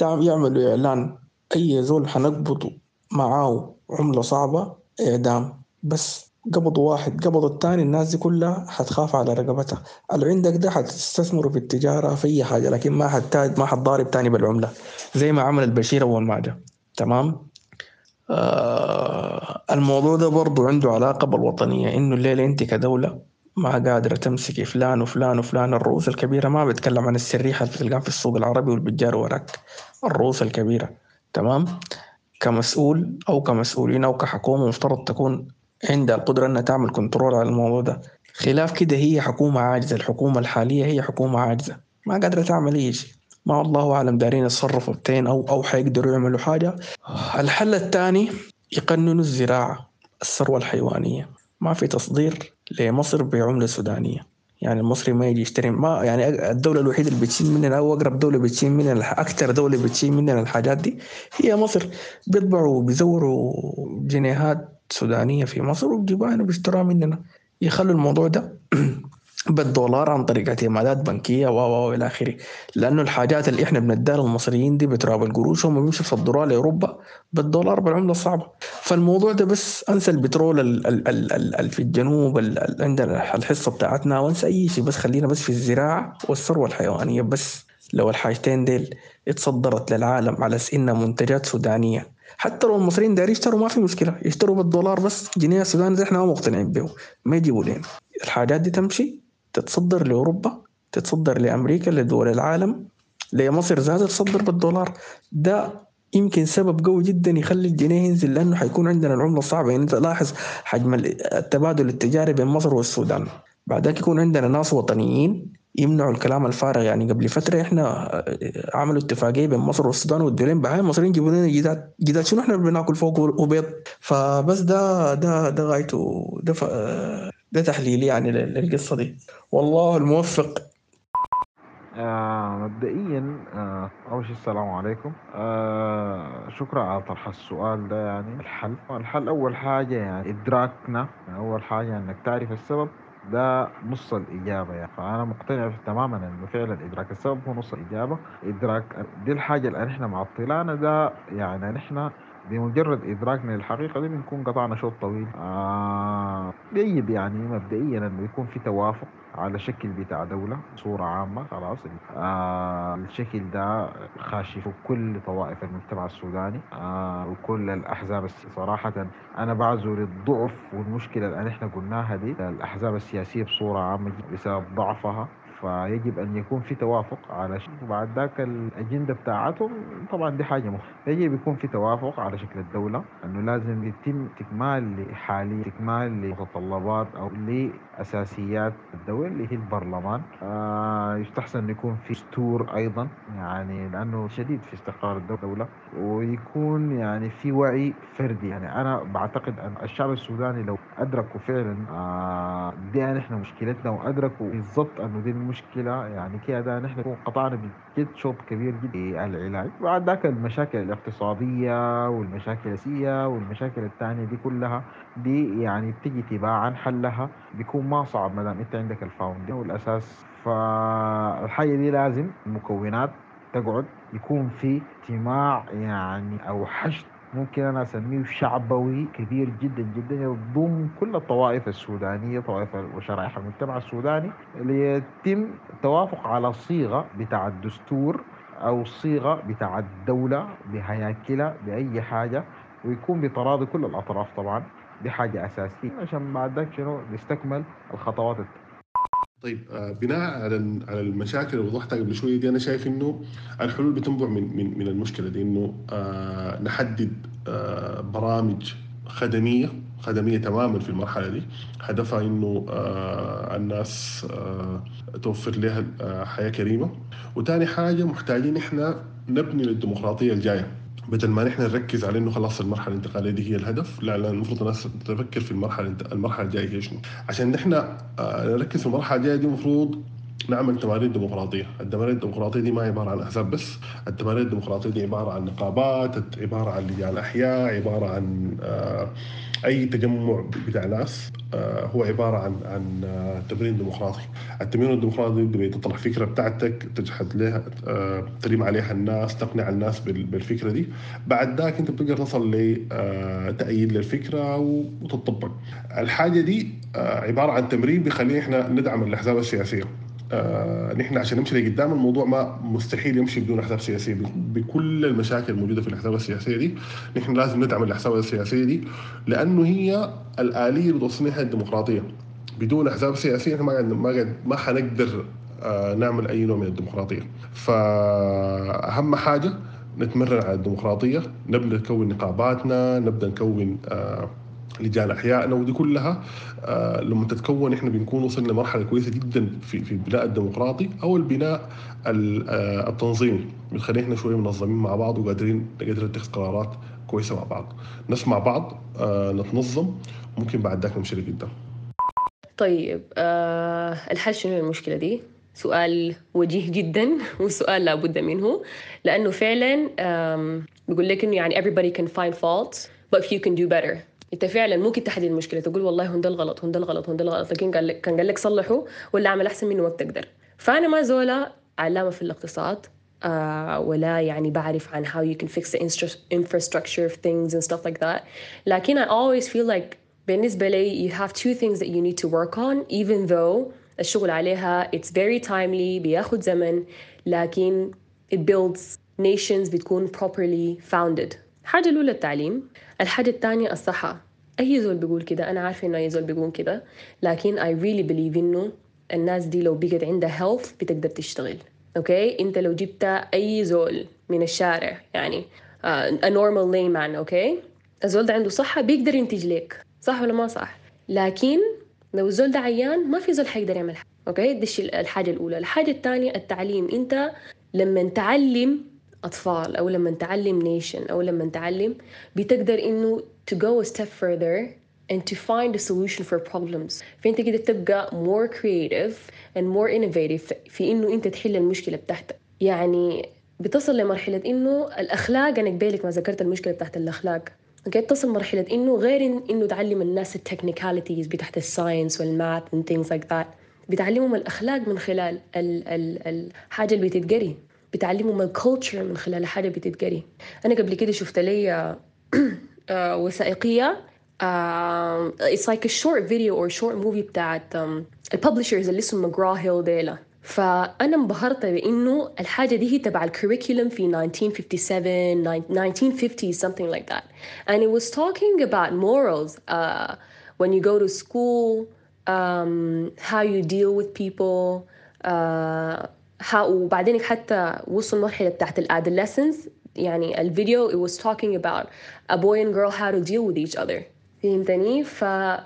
يعملوا إعلان. أي زول حنقبض معاه عملة صعبة إعدام. بس قبضوا واحد قبضوا الثاني الناس دي كلها حتخاف على رقبتها. اللي عندك ده حتستثمروا في التجارة في أي حاجة لكن ما حتاج ما حتضارب تاني بالعملة. زي ما عمل البشير أول ما جاء. تمام؟ آه الموضوع ده برضو عنده علاقة بالوطنية إنه الليلة أنت كدولة ما قادرة تمسكي فلان وفلان وفلان. الرؤوس الكبيرة ما بتكلم عن السريحة اللي بتلقاها في السوق العربي والبجار وراك. الرؤوس الكبيرة تمام؟ كمسؤول أو كمسؤولين أو كحكومة مفترض تكون عندها القدرة أنها تعمل كنترول على الموضوع ده. خلاف كده هي حكومة عاجزة الحكومة الحالية هي حكومة عاجزة. ما قادرة تعمل أي شيء. ما الله أعلم دارين يتصرفوا بتين أو أو حيقدروا يعملوا حاجة. الحل الثاني يقننوا الزراعة الثروة الحيوانية. ما في تصدير لمصر بعملة سودانية. يعني المصري ما يجي يشتري ما يعني الدولة الوحيدة اللي بتشيل مننا أو أقرب دولة بتشيل مننا أكثر دولة بتشيل مننا الحاجات دي هي مصر. بيطبعوا بيزوروا جنيهات سودانية في مصر وبيجيبوها هنا بيشتروها مننا. يخلوا الموضوع ده بالدولار عن طريق اعتمادات بنكية و و إلى آخره. لأنه الحاجات اللي إحنا بنديها للمصريين دي بتراب القروش هم بيمشوا يصدروها لأوروبا بالدولار بالعملة الصعبة. فالموضوع ده بس أنسى البترول ال ال ال ال ال في الجنوب ال ال عندنا الحصة بتاعتنا. وأنسى أي شيء بس خلينا بس في الزراعة والثروة الحيوانية بس. لو الحاجتين ديل اتصدرت للعالم على إنها منتجات سودانية. حتى لو المصريين دايرين يشتروا ما في مشكلة يشتروا بالدولار بس. جنيه السوداني إحنا ما مقتنعين به ما يجيبوا لنا. الحاجات دي تمشي؟ تتصدر لأوروبا تتصدر لأمريكا لدول العالم لمصر ذاتها تصدر بالدولار. ده يمكن سبب قوي جدا يخلي الجنيه ينزل لأنه حيكون عندنا العملة الصعبة. يعني أنت لاحظ حجم التبادل التجاري بين مصر والسودان. بعدك يكون عندنا ناس وطنيين يمنعوا الكلام الفارغ. يعني قبل فترة إحنا عملوا اتفاقية بين مصر والسودان والدولين. بعدين المصريين يجيبوا لنا جداد جداد. شنو إحنا بناكل فوق وبيض؟ فبس ده ده ده غايته. ده ده تحليلي يعني للقصة دي. والله الموفق. آه مبدئيا آه أول شيء السلام عليكم. آه شكرا على طرح السؤال ده يعني. الحل الحل أول حاجة يعني إدراكنا يعني أول حاجة إنك تعرف السبب ده نص الإجابة يعني. فأنا مقتنع تماما إنه فعلا إدراك السبب هو نص الإجابة. إدراك دي الحاجة اللي نحن معطلانا ده يعني نحن بمجرد إدراكنا للحقيقة دي بنكون قطعنا شوط طويل. آه جيد يعني مبدئيا إنه يكون في توافق على شكل بتاع دولة صورة عامة خلاص. آه الشكل ده خاشي في كل طوائف المجتمع السوداني. آه وكل الأحزاب صراحة أنا بعزو للضعف والمشكلة اللي إحنا قلناها دي. الأحزاب السياسية بصورة عامة بسبب ضعفها. فيجب أن يكون في توافق على شيء وبعد ذاك الأجندة بتاعتهم. طبعا دي حاجة مهمة. يجب يكون في توافق على شكل الدولة أنه لازم يتم استكمال لحالي استكمال لمتطلبات أو لأساسيات الدولة اللي هي البرلمان. آه يستحسن يكون في دستور أيضا يعني لأنه شديد في استقرار الدولة ويكون يعني في وعي فردي. يعني أنا بعتقد أن الشعب السوداني لو أدركوا فعلا آه دي نحن مشكلتنا وأدركوا بالضبط أنه دي المشكلة يعني كده نحن قطعنا بجد شوط كبير جدا. في العلاج. بعد ذاك المشاكل الاقتصادية والمشاكل السياسية والمشاكل الثانية دي كلها دي يعني بتجي تباعا حلها بيكون ما صعب ما دام أنت عندك الفاونديشن. والأساس فالحاجة دي لازم المكونات تقعد يكون في اجتماع يعني أو حشد ممكن أنا أسميه شعبوي كبير جدا جدا يضم كل الطوائف السودانية طوائف وشرائح المجتمع السوداني ليتم التوافق على صيغة بتاع الدستور أو صيغة بتاع الدولة بهياكلها بأي حاجة ويكون بتراضي كل الأطراف طبعا دي حاجة أساسية عشان بعد ذاك شنو نستكمل الخطوات طيب آه بناء على على المشاكل اللي وضحتها قبل شوية دي أنا شايف إنه الحلول بتنبع من من من المشكلة دي إنه آه نحدد آه برامج خدمية خدمية تماما في المرحلة دي. هدفها إنه الناس توفر لها حياة كريمة. وثاني حاجة محتاجين إحنا نبني للديمقراطية الجاية. بدل ما نحن نركز على إنه خلاص المرحلة الانتقالية دي هي الهدف لا لا المفروض الناس تفكر في المرحلة المرحلة الجاية هي شنو. عشان نحن نركز في المرحلة الجاية دي المفروض نعمل تمارين ديمقراطية، التمارين الديمقراطية دي ما عبارة عن أحزاب بس، التمارين الديمقراطية دي عبارة عن نقابات، عبارة عن لجان أحياء، عبارة عن أي تجمع بتاع ناس هو عبارة عن عن تمرين ديمقراطي، التمرين الديمقراطي دي تطرح فكرة بتاعتك تجحد لها تريم عليها الناس، تقنع الناس بالفكرة دي، بعد ذاك أنت بتقدر تصل لتأييد للفكرة وتطبق. الحاجة دي عبارة عن تمرين بيخلينا إحنا ندعم الأحزاب السياسية. آه نحن عشان نمشي لقدام الموضوع ما مستحيل يمشي بدون أحزاب سياسية. بكل المشاكل الموجودة في الأحزاب السياسية دي نحن لازم ندعم الأحزاب السياسية دي لأنه هي الآلية توصلنا الديمقراطية. بدون أحزاب سياسية ما قاعد ما قاعد ما حنقدر آه، نعمل أي نوع من الديمقراطية. فأهم حاجة نتمرن على الديمقراطية نبدأ نكون نقاباتنا نبدأ نكون آه، لجان احيائنا ودي كلها آه، لما تتكون إحنا بنكون وصلنا لمرحلة كويسة جدا في في البناء الديمقراطي أو البناء ال- آه، التنظيمي. بتخلينا إحنا شوية منظمين مع بعض وقادرين نقدر نتخذ قرارات كويسة مع بعض. نسمع بعض آه، نتنظم. ممكن بعد ذاك نمشي لقدام طيب آه الحل شنو المشكلة دي؟ سؤال وجيه جدا وسؤال لابد منه. لأنه فعلا بيقول لك إنه يعني everybody can find faults but few can do better. انت فعلا ممكن تحدد المشكلة تقول والله هون ده الغلط هون ده الغلط هون ده الغلط. لكن قال لك كان قال لك صلحه ولا اعمل أحسن منه ما بتقدر. فأنا ما زولا علامة في الاقتصاد آه ولا يعني بعرف عن how you can fix the infrastructure of things and stuff like that. لكن I always feel like بالنسبة لي you have two things that you need to work on even though الشغل عليها it's very timely بياخد زمن لكن it builds nations بتكون properly founded. الحاجة الأولى التعليم. الحاجة الثانية الصحة. أي زول بيقول كده أنا عارفة إنه أي زول بيقول كده لكن I really believe إنه الناس دي لو بقت عندها health بتقدر تشتغل. okay؟ أنت لو جبت أي زول من الشارع يعني uh, a normal layman okay؟ الزول ده عنده صحة بيقدر ينتج لك. صح ولا ما صح؟ لكن لو الزول ده عيان ما في زول حيقدر يعمل حاجة. okay؟ دي الحاجة الأولى. الحاجة الثانية التعليم. أنت لما تعلم أطفال أو لما تعلم nation أو لما تعلم بتقدر إنه to go a step further and to find a solution for problems. فأنت كده تبقى more creative and more innovative في إنه أنت تحل المشكلة بتاعتك. يعني بتصل لمرحلة إنه الأخلاق أنا قبالك ما ذكرت المشكلة بتاعت الأخلاق. okay؟ تصل مرحلة إنه غير إنه تعلم الناس ال technicalities بتاعت ال science وال math and things like that. بتعلمهم الأخلاق من خلال ال ال الحاجة اللي بتتقري. بتعلمهم ال culture من خلال حاجة بتتقري أنا قبل كده شفت لي آه، it's like a short video or short movie بتاعت ال publishers اللي اسمه مجرا هيل ديلا. فأنا انبهرت بإنه الحاجة دي هي تبع ال curriculum في 1957 1950 something like that. And it was talking about morals uh, when you go to school um, how you deal with people uh, وبعدين حتى وصل مرحلة بتاعت الادolescence يعني الفيديو it was talking about a boy and girl how to deal with each other. فهمتني؟ ف...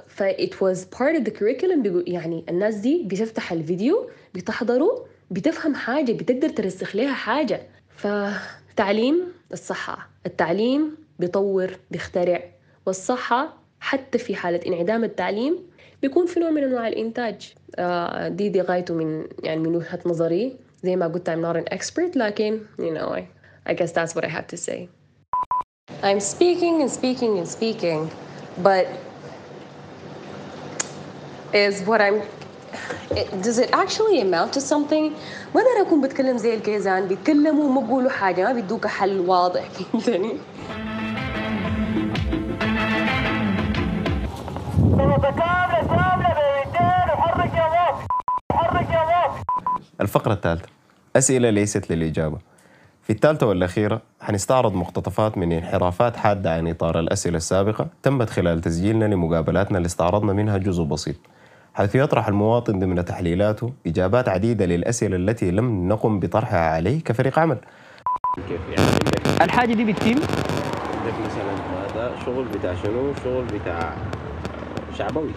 ف it was part of the curriculum. يعني الناس دي بتفتح الفيديو بتحضره بتفهم حاجة بتقدر ترسخ لها حاجة. فتعليم الصحة. التعليم بيطور بيخترع. والصحة حتى في حالة انعدام التعليم بيكون في نوع من أنواع الإنتاج. آه، دي دي غايته من يعني من وجهة نظري. زي ما قلت I'm not an expert لكن you know I, I guess that's what I have to say I'm speaking and speaking and speaking but is what I'm it, does it actually amount to something ما أقدر أكون بتكلم زي الكيزان بيتكلموا وما بيقولوا حاجة ما بيدوك حل واضح فهمتني الفقرة الثالثة. أسئلة ليست للإجابة. في الثالثة والأخيرة حنستعرض مقتطفات من انحرافات حادة عن إطار الأسئلة السابقة تمت خلال تسجيلنا لمقابلاتنا اللي استعرضنا منها جزء بسيط. حيث يطرح المواطن ضمن تحليلاته إجابات عديدة للأسئلة التي لم نقم بطرحها عليه كفريق عمل. الحاجة دي بتتم؟ مثلا هذا شغل بتاع شنو؟ شغل بتاع شعبوي.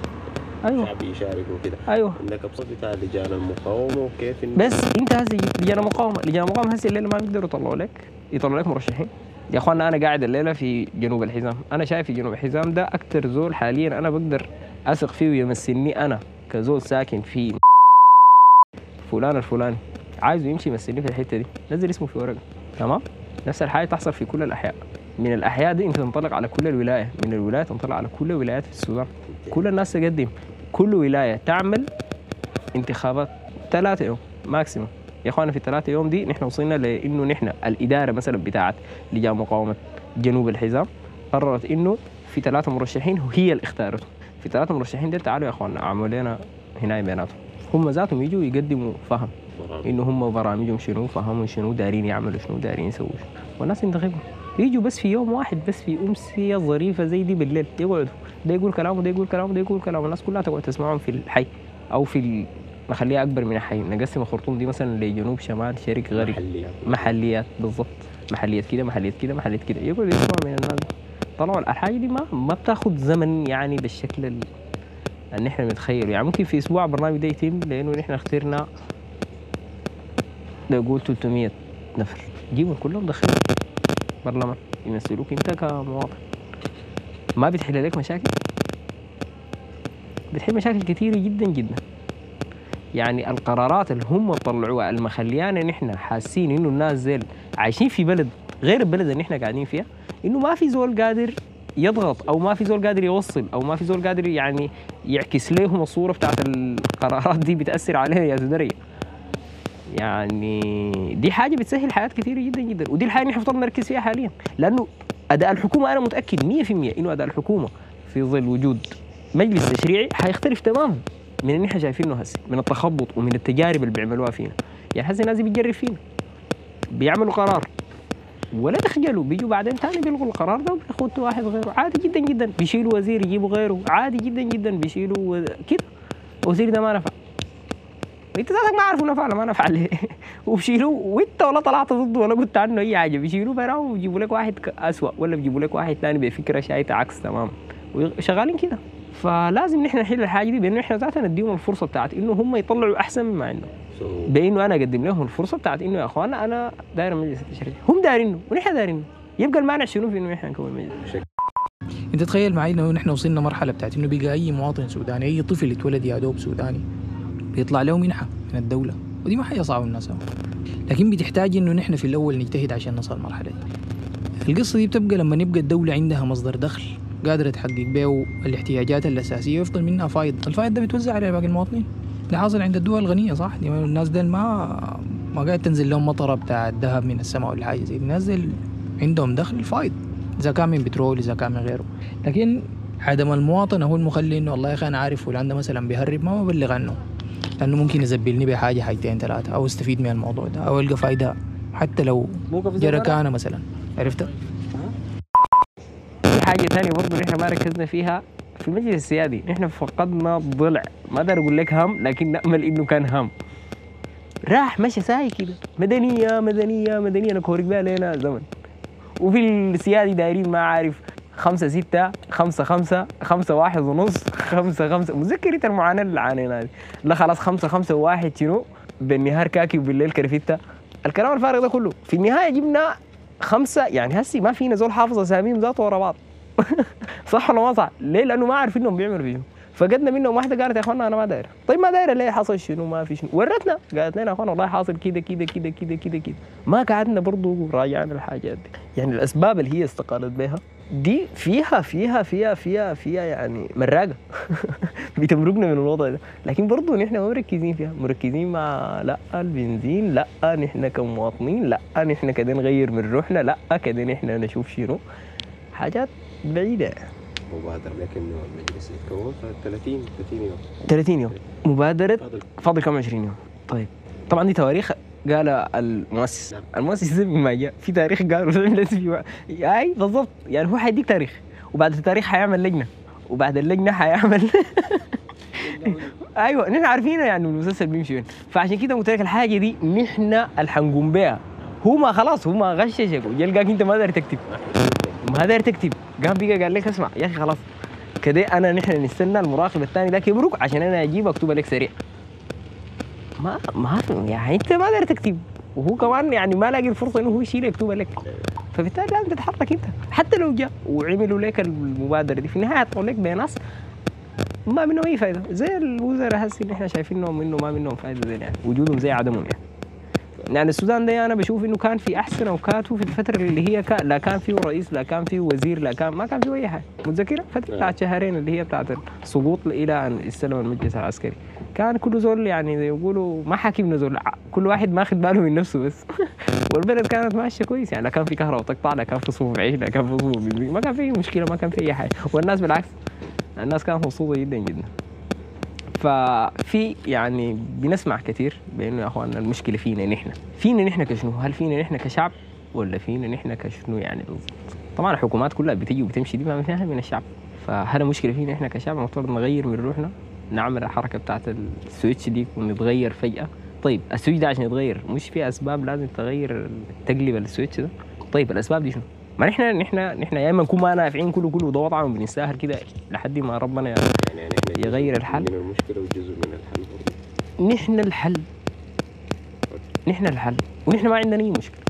أيوة. شعبي يشارك وكده. أيوة. عندك ابسط بتاع لجان المقاومه وكيف إنه- بس أنت هسه لجان مقاومة. لجان مقاومة هسه الليلة ما بيقدروا يطلعوا لك. يطلعوا لك مرشحين. يا اخوانا أنا قاعد الليلة في جنوب الحزام. أنا شايف في جنوب الحزام ده أكتر زول حاليا أنا بقدر أثق فيه ويمثلني أنا كزول ساكن في فلان الفلاني. عايزه يمشي يمثلني في الحتة دي. نزل اسمه في ورقة. تمام؟ نفس الحاجة تحصل في كل الأحياء. من الأحياء دي أنت تنطلق على كل الولاية. من الولاية تنطلق على كل الولايات في السودان. كل الناس تقدم. كل ولاية تعمل انتخابات ثلاثة يوم ماكسيموم يا اخوانا في الثلاثة يوم دي نحن وصلنا لإنه نحن الإدارة مثلا بتاعت لجان مقاومة جنوب الحزام قررت إنه في ثلاثة مرشحين هي اللي اختارته في ثلاثة مرشحين دول تعالوا يا اخوانا اعملوا لنا هنا بيناتهم هم ذاتهم يجوا يقدموا فهم إنه هم برامجهم شنو فهمهم شنو دارين يعملوا شنو دارين يسووا والناس ينتخبوا. يجوا بس في يوم واحد بس في امسيه ظريفة زي دي بالليل. يقعدوا. ده يقول كلامه ده يقول كلامه ده يقول كلامه. الناس كلها تقعد تسمعهم في الحي أو في. نخليها أكبر من الحي. نقسم الخرطوم دي مثلا لجنوب شمال شرق غرب. محليات. محليات بالضبط. محليات كده محليات كده محليات كده. يقعدوا يسمعوا من الناس. طلعوا الحاجة دي ما ما بتاخذ زمن يعني بالشكل ال- اللي إحنا بنتخيله يعني ممكن في أسبوع برنامج ده يتم لأنه نحن اخترنا نقول 300 نفر. جيبهم كلهم دخلهم برلمان يمثلوك انت كمواطن. ما بتحل لك مشاكل؟ بتحل مشاكل كثيرة جدا جدا. يعني القرارات اللي هم طلعوها المخليانا نحن حاسين إنه الناس زيل عايشين في بلد غير البلد اللي نحن قاعدين فيها إنه ما في زول قادر يضغط أو ما في زول قادر يوصل أو ما في زول قادر يعني يعكس لهم الصورة بتاعت القرارات دي بتأثر عليها يا زدريه يعني دي حاجة بتسهل حياة كثيره جدا جدا. ودي الحاجة اللي إحنا المفروض نركز فيها حاليا. لأنه أداء الحكومة أنا متأكد 100% إنه أداء الحكومة في ظل وجود مجلس تشريعي حيختلف تماما من اللي إحنا شايفينه هسه من التخبط ومن التجارب اللي بيعملوها فينا. يعني هسه الناس بتجرب فينا. بيعملوا قرار. ولا تخجلوا بيجوا بعدين تاني بيلغوا القرار ده وبياخدوا واحد غيره. عادي جدا جدا. بيشيلوا وزير يجيبوا غيره. عادي جدا جدا بيشيلوا. كده. وزير ده ما نفع انت ذاتك ما عارف نفع ما نفع ليه وبشيلوه وإنت ولا طلعت ضده ولا قلت عنه أي حاجة. بيشيلوه براهم ويجيبوا لك واحد اسوء ولا بيجيبوا لك واحد ثاني بفكرة شايته عكس تماما. وشغالين كده. فلازم نحن نحل الحاجة دي بانه إحنا ذاتنا نديهم الفرصة بتاعت إنه هم يطلعوا أحسن مما عندهم. بأنه أنا أقدم لهم الفرصة بتاعت إنه يا أخوانا أنا داير مجلس التشريع هم دايرينه ونحن دايرينه. يبقى المانع شنو في إنه إحنا نكون مجلس؟ انت تخيل معي إنه نحن وصلنا مرحلة بتاعت إنه بقى أي مواطن سوداني أي طفل يتولد يا دوب سوداني. بيطلع له منحه من الدولة. ودي ما حاجة صعبه الناس لكن بتحتاج إنه نحن في الأول نجتهد عشان نصل المرحله دي. القصة دي بتبقى لما يبقى الدولة عندها مصدر دخل قادرة تحقق به الاحتياجات الأساسية ويفضل منها فايض. الفايض ده بيتوزع على باقي المواطنين. ده حاصل عند الدول الغنية صح؟ دي الناس ديل ما ما قاعد تنزل لهم مطرة بتاع الذهب من السماء ولا حاجة زي دي. الناس ديل عندهم دخل فايض إذا كان من بترول إذا كان من غيره. لكن عدم المواطنة هو المخلي إنه والله يا أخي أنا عارف فلان ده مثلا بيهرب ما ببلغ عنه. لأنه ممكن يزبلني بحاجه حاجتين ثلاثة أو استفيد من الموضوع ده أو ألقى فايدة حتى لو جركانه مثلا. عرفت؟ في حاجة ثانية برضه نحن ما ركزنا فيها في المجلس السيادي. نحن فقدنا ضلع. ما أقدر أقول لك هم لكن نأمل إنه كان هم. راح مشى ساي كده. مدنية مدنية مدنية. أنا كورك بها لنا زمن. وفي السيادي دايرين ما عارف. خمسة ستة خمسة خمسة خمسة واحد ونص خمسة خمسة. متذكر انت المعاناة اللي عانينا دي؟ لا خلاص خمسة خمسة واحد شنو بالنهار كاكي وبالليل كرفتة الكلام الفارغ ده كله. في النهاية جبنا خمسة. يعني هسي ما فينا زول حافظ أساميهم ذاته ورا بعض. صح ولا ما صح؟ ليه؟ لأنه ما عارفين إنهم بيعملوا فيهم. فقدنا منهم واحدة قالت يا أخوانا أنا ما دايره طيب ما دايره ليه حصل شنو؟ ما في شنو. ورتنا. قالت لنا يا أخوانا والله حاصل كده كده كده كده كده كده. ما قعدنا برضو راجعنا الحاجات دي. يعني الأسباب اللي هي استقالت بها دي فيها فيها فيها فيها فيها يعني مراقه بتمرقنا من الوضع ده. لكن برضو نحن ما مركزين فيها. مركزين مع لا البنزين لا نحن كمواطنين لا نحن كده نغير من روحنا لا كده نحن نشوف شنو. حاجات بعيدة. مبادر لك إنه المجلس يتكون في 30 30 يوم. 30 يوم. مبادرة فاضل. كم؟ 20 يوم. طيب. طبعا دي تواريخ قال المؤسس المؤسس زي ما جاء في تاريخ قالوا عملت في أي بالضبط. يعني هو حيديك تاريخ. وبعد التاريخ حيعمل لجنة. وبعد اللجنة حيعمل أيوه نحن عارفين يعني المسلسل بيمشي وين. فعشان كده قلت لك الحاجة دي نحن اللي حنقوم بها هو ما خلاص هو ما غششك. وجلقاك انت ما داير تكتب. ما داير تكتب. قام بقى قال لك اسمع يا أخي خلاص. كده أنا نحن نستنى المراقب الثاني ده يبرك عشان أنا أجيب اكتبها لك سريع. ما ما يعني انت ما داير تكتب. وهو كمان يعني ما لاقي الفرصة إنه هو يشيل يكتبها لك فبالتالي لازم تتحرك أنت. حتى لو جاء وعملوا لك المبادرة دي في النهاية هتطلع لك بناس ما منهم أي فائده زي الوزراء هسه اللي إحنا شايفينهم إنه ما منهم فائده زي يعني وجودهم زي عدمهم يعني. يعني السودان ده أنا بشوف إنه كان في أحسن أوقاته في الفترة اللي هي كان لا كان فيه رئيس لا كان فيه وزير لا كان ما كان فيه أي حاجة. متذكرة؟ فترة بتاعت شهرين اللي هي بتاعت السقوط إلى أن استلم المجلس العسكري. كان كل زول يعني زي يقولوا ما حاكمنا زول كل واحد ماخذ باله من نفسه بس. والبلد كانت ماشية كويس يعني لا كان في كهرباء تقطع لا كان في صفوف عيش لا كان في صفوف ما كان في مشكلة ما كان في أي حاجة. والناس بالعكس الناس كانت مبسوطة جدا جدا. ففي يعني بنسمع كثير بأنه يا اخواننا المشكلة فينا نحن. فينا نحن كشنو؟ هل فينا نحن كشعب ولا فينا نحن كشنو يعني بالضبط؟ طبعا الحكومات كلها بتيجي وبتمشي دي ما من الشعب. فهذا مشكله فينا إحنا كشعب المفروض نغير من روحنا؟ نعمل الحركة بتاعت ال switch دي ونتغير فجأة. طيب ال switch ده عشان يتغير مش في أسباب لازم تغير تقلب ال switch ده؟ طيب الأسباب دي شنو؟ ما نحن نحن نحن يا إما نكون ما نافعين كله كله ده وضعنا وبنستاهل كده لحد ما ربنا يغير الحل من المشكلة وجزء من الحل برضه. نحن الحل. نحن الحل. ونحن ما عندنا أي مشكلة.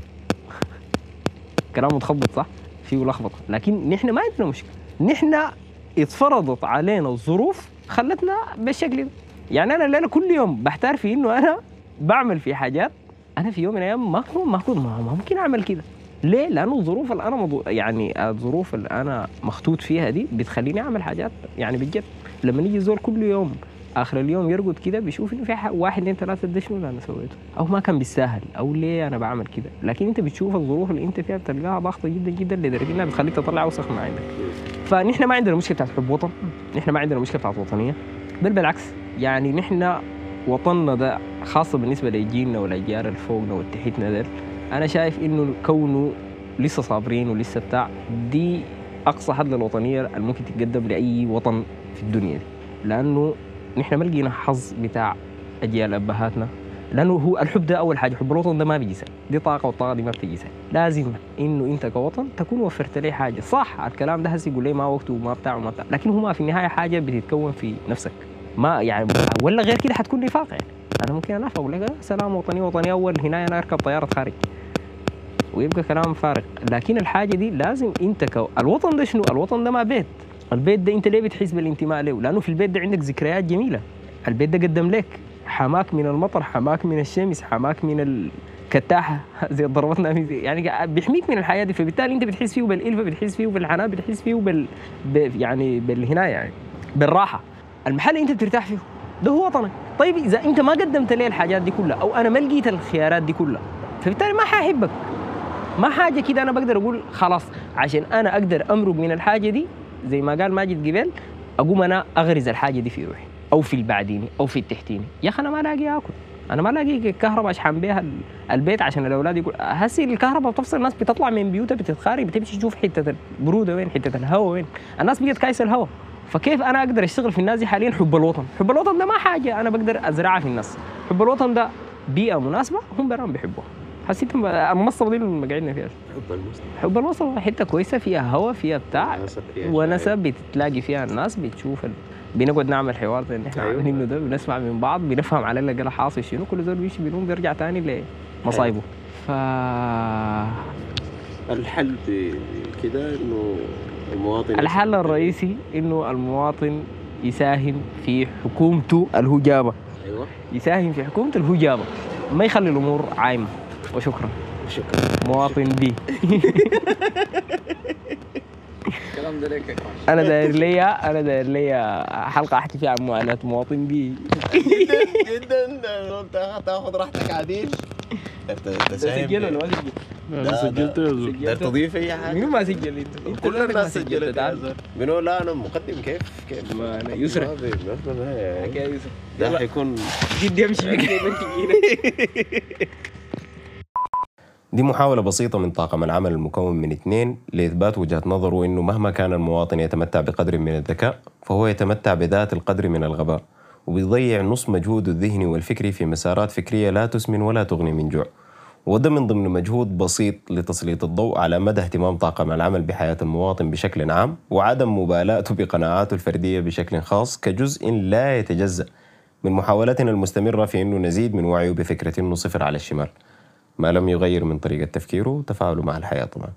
كلام متخبط صح؟ فيه لخبطه لكن نحن ما عندنا مشكلة. نحن اتفرضت علينا الظروف خلتنا بالشكل ده يعني أنا اللي أنا كل يوم بحتار في إنه أنا بعمل في حاجات أنا في يوم من الأيام ما كنت ما ما ما ممكن أعمل كده ليه؟ لأنه الظروف اللي أنا مضو... يعني الظروف اللي أنا مخطوط فيها دي بتخليني أعمل حاجات يعني بجد لما يجي زول كل يوم آخر اليوم يرقد كده بيشوف إنه في واحد اثنين ثلاثة ده شنو اللي أنا سويته. أو ما كان بالساهل أو ليه أنا بعمل كده؟ لكن أنت بتشوف الظروف اللي أنت فيها بتلقاها ضغطة جدا جدا لدرجة إنها بتخليك تطلع اوسخ ما عندك. فنحن ما عندنا مشكلة بتاعت حب وطن نحن ما عندنا مشكلة بتاعت وطنيه بل بالعكس يعني نحن وطننا ده خاصة بالنسبة لجيلنا والأجيال اللي فوقنا والتحتنا ديل أنا شايف إنه كونه لسه صابرين ولسه بتاع دي أقصى حد للوطنيه اللي ممكن تتقدم لأي وطن في الدنيا دي. لأنه نحن ما لقينا حظ بتاع أجيال أبهاتنا لأنه هو الحب ده أول حاجة حب الوطن ده ما بيجي سهل دي طاقة والطاقة دي ما بتجي سهل. لازم إنه أنت كوطن تكون وفرت لي حاجة. صح الكلام ده هسه يقول لي ما وقته وما بتاع وما بتاع لكن هو ما في النهاية حاجة بتتكون في نفسك. ما يعني ولا غير كده حتكون نفاق يعني أنا ممكن انافق أقول لك سلام وطني وطني أول هنا أنا أركب طيارة خارج. ويبقى كلام فارغ. لكن الحاجة دي لازم أنت كو... الوطن ده شنو؟ الوطن ده ما بيت. البيت ده انت ليه بتحس بالانتماء له؟ لأنه في البيت ده عندك ذكريات جميلة. البيت ده قدم لك حماك من المطر حماك من الشمس حماك من الكتاحة زي ضربتنا يعني بيحميك من الحياة دي. فبالتالي انت بتحس فيه بالالفه بتحس فيه بالحنان بتحس فيه بال. يعني بالهنا يعني بالراحة. المحل اللي انت بترتاح فيه ده هو وطنك. طيب إذا انت ما قدمت لي الحاجات دي كلها أو أنا ما لقيت الخيارات دي كلها فبالتالي ما حأحبك. ما حاجة كده أنا بقدر أقول خلاص عشان أنا أقدر أمرق من الحاجة دي زي ما قال ماجد قبل أقوم أنا أغرز الحاجة دي في روحي أو في البعديني أو في التحتيني يا أخي أنا ما لاقي آكل. أنا ما لاقي كهرباء أشحن بيها ال- البيت عشان الأولاد يقول هسي الكهرباء بتفصل الناس بتطلع من بيوتها بتتخارج بتمشي تشوف حتة البرودة وين حتة الهواء وين. الناس بقت كايسة الهواء. فكيف أنا أقدر أشتغل في الناس حاليا؟ حب الوطن. حب الوطن ده ما حاجة. أنا بقدر أزرعها في الناس. حب الوطن ده بيئة مناسبة هم برام بيحبوها. حسيت المنصه دي اللي قاعدين فيها. حب المسلم حب الوطن حتة كويسة فيها هوا فيها بتاع. ونسب بتلاقي فيها الناس بتشوف ال... بنقعد نعمل حوار زي اللي إحنا أيوة. عاملينه ده بنسمع من بعض بنفهم على اللي قال حاصل شنو كل زول بيمشي بينوم بيرجع تاني لمصايبه. ف الحل في كده إنه المواطن الحل الرئيسي إنه المواطن يساهم في حكومته الهجابة. أيوه. يساهم في حكومته الهجابة ما يخلي الأمور عايمة. وشكرا. شكرا. مواطن بي. الكلام ده ليك. أنا داير ليا أنا داير ليا حلقة أحكي فيها عن معاناه مواطن بي. جدا جدا. تاخذ راحتك عديل. سجل ولا ما سجل؟ أنا سجلت يا تضيف أي حاجة. منو ما سجل؟ انت؟ أنت كل الناس سجلت يا تعال. زول. منو؟ لا أنا مقدم. كيف؟ كيف؟ ما أنا يسرى. حكاية يوسف. ده. حيكون جدي امشي بك زي ما انت جينا. دي محاولة بسيطة من طاقم العمل المكون من اثنين لإثبات وجهة نظره إنه مهما كان المواطن يتمتع بقدر من الذكاء فهو يتمتع بذات القدر من الغباء وبيضيع نص مجهوده الذهني والفكري في مسارات فكرية لا تسمن ولا تغني من جوع. وده من ضمن مجهود بسيط لتسليط الضوء على مدى اهتمام طاقم العمل بحياة المواطن بشكل عام وعدم مبالاته بقناعاته الفردية بشكل خاص كجزء لا يتجزأ من محاولتنا المستمرة في أنه نزيد من وعيه بفكرة أنه صفر على الشمال. ما لم يغير من طريقة تفكيره وتفاعله مع الحياة طبعا.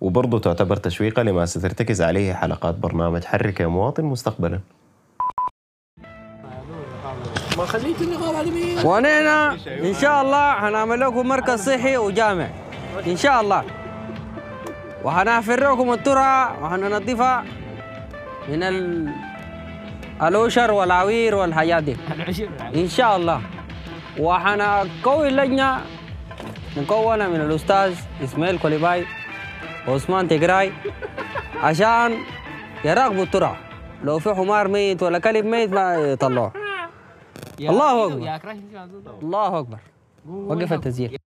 وبرضه تعتبر تشويقة لما سترتكز عليه حلقات برنامج حرك يا مواطن مستقبلا. ما خليت النقاب على مين؟ ونحن إن شاء الله حنعمل لكم مركز صحي وجامع. إن شاء الله. وحنحفر لكم الترعة وحننظفها من ال... الأشر والعوير والحاجات دي. إن شاء الله. وحنكون لجنة مكونه من الأستاذ إسماعيل كوليباي وعثمان تجراي. عشان يراقبوا الترعه لو في حمار ميت ولا كلب ميت ما يطلعوه. الله أكبر. الله أكبر. وقف التسجيل.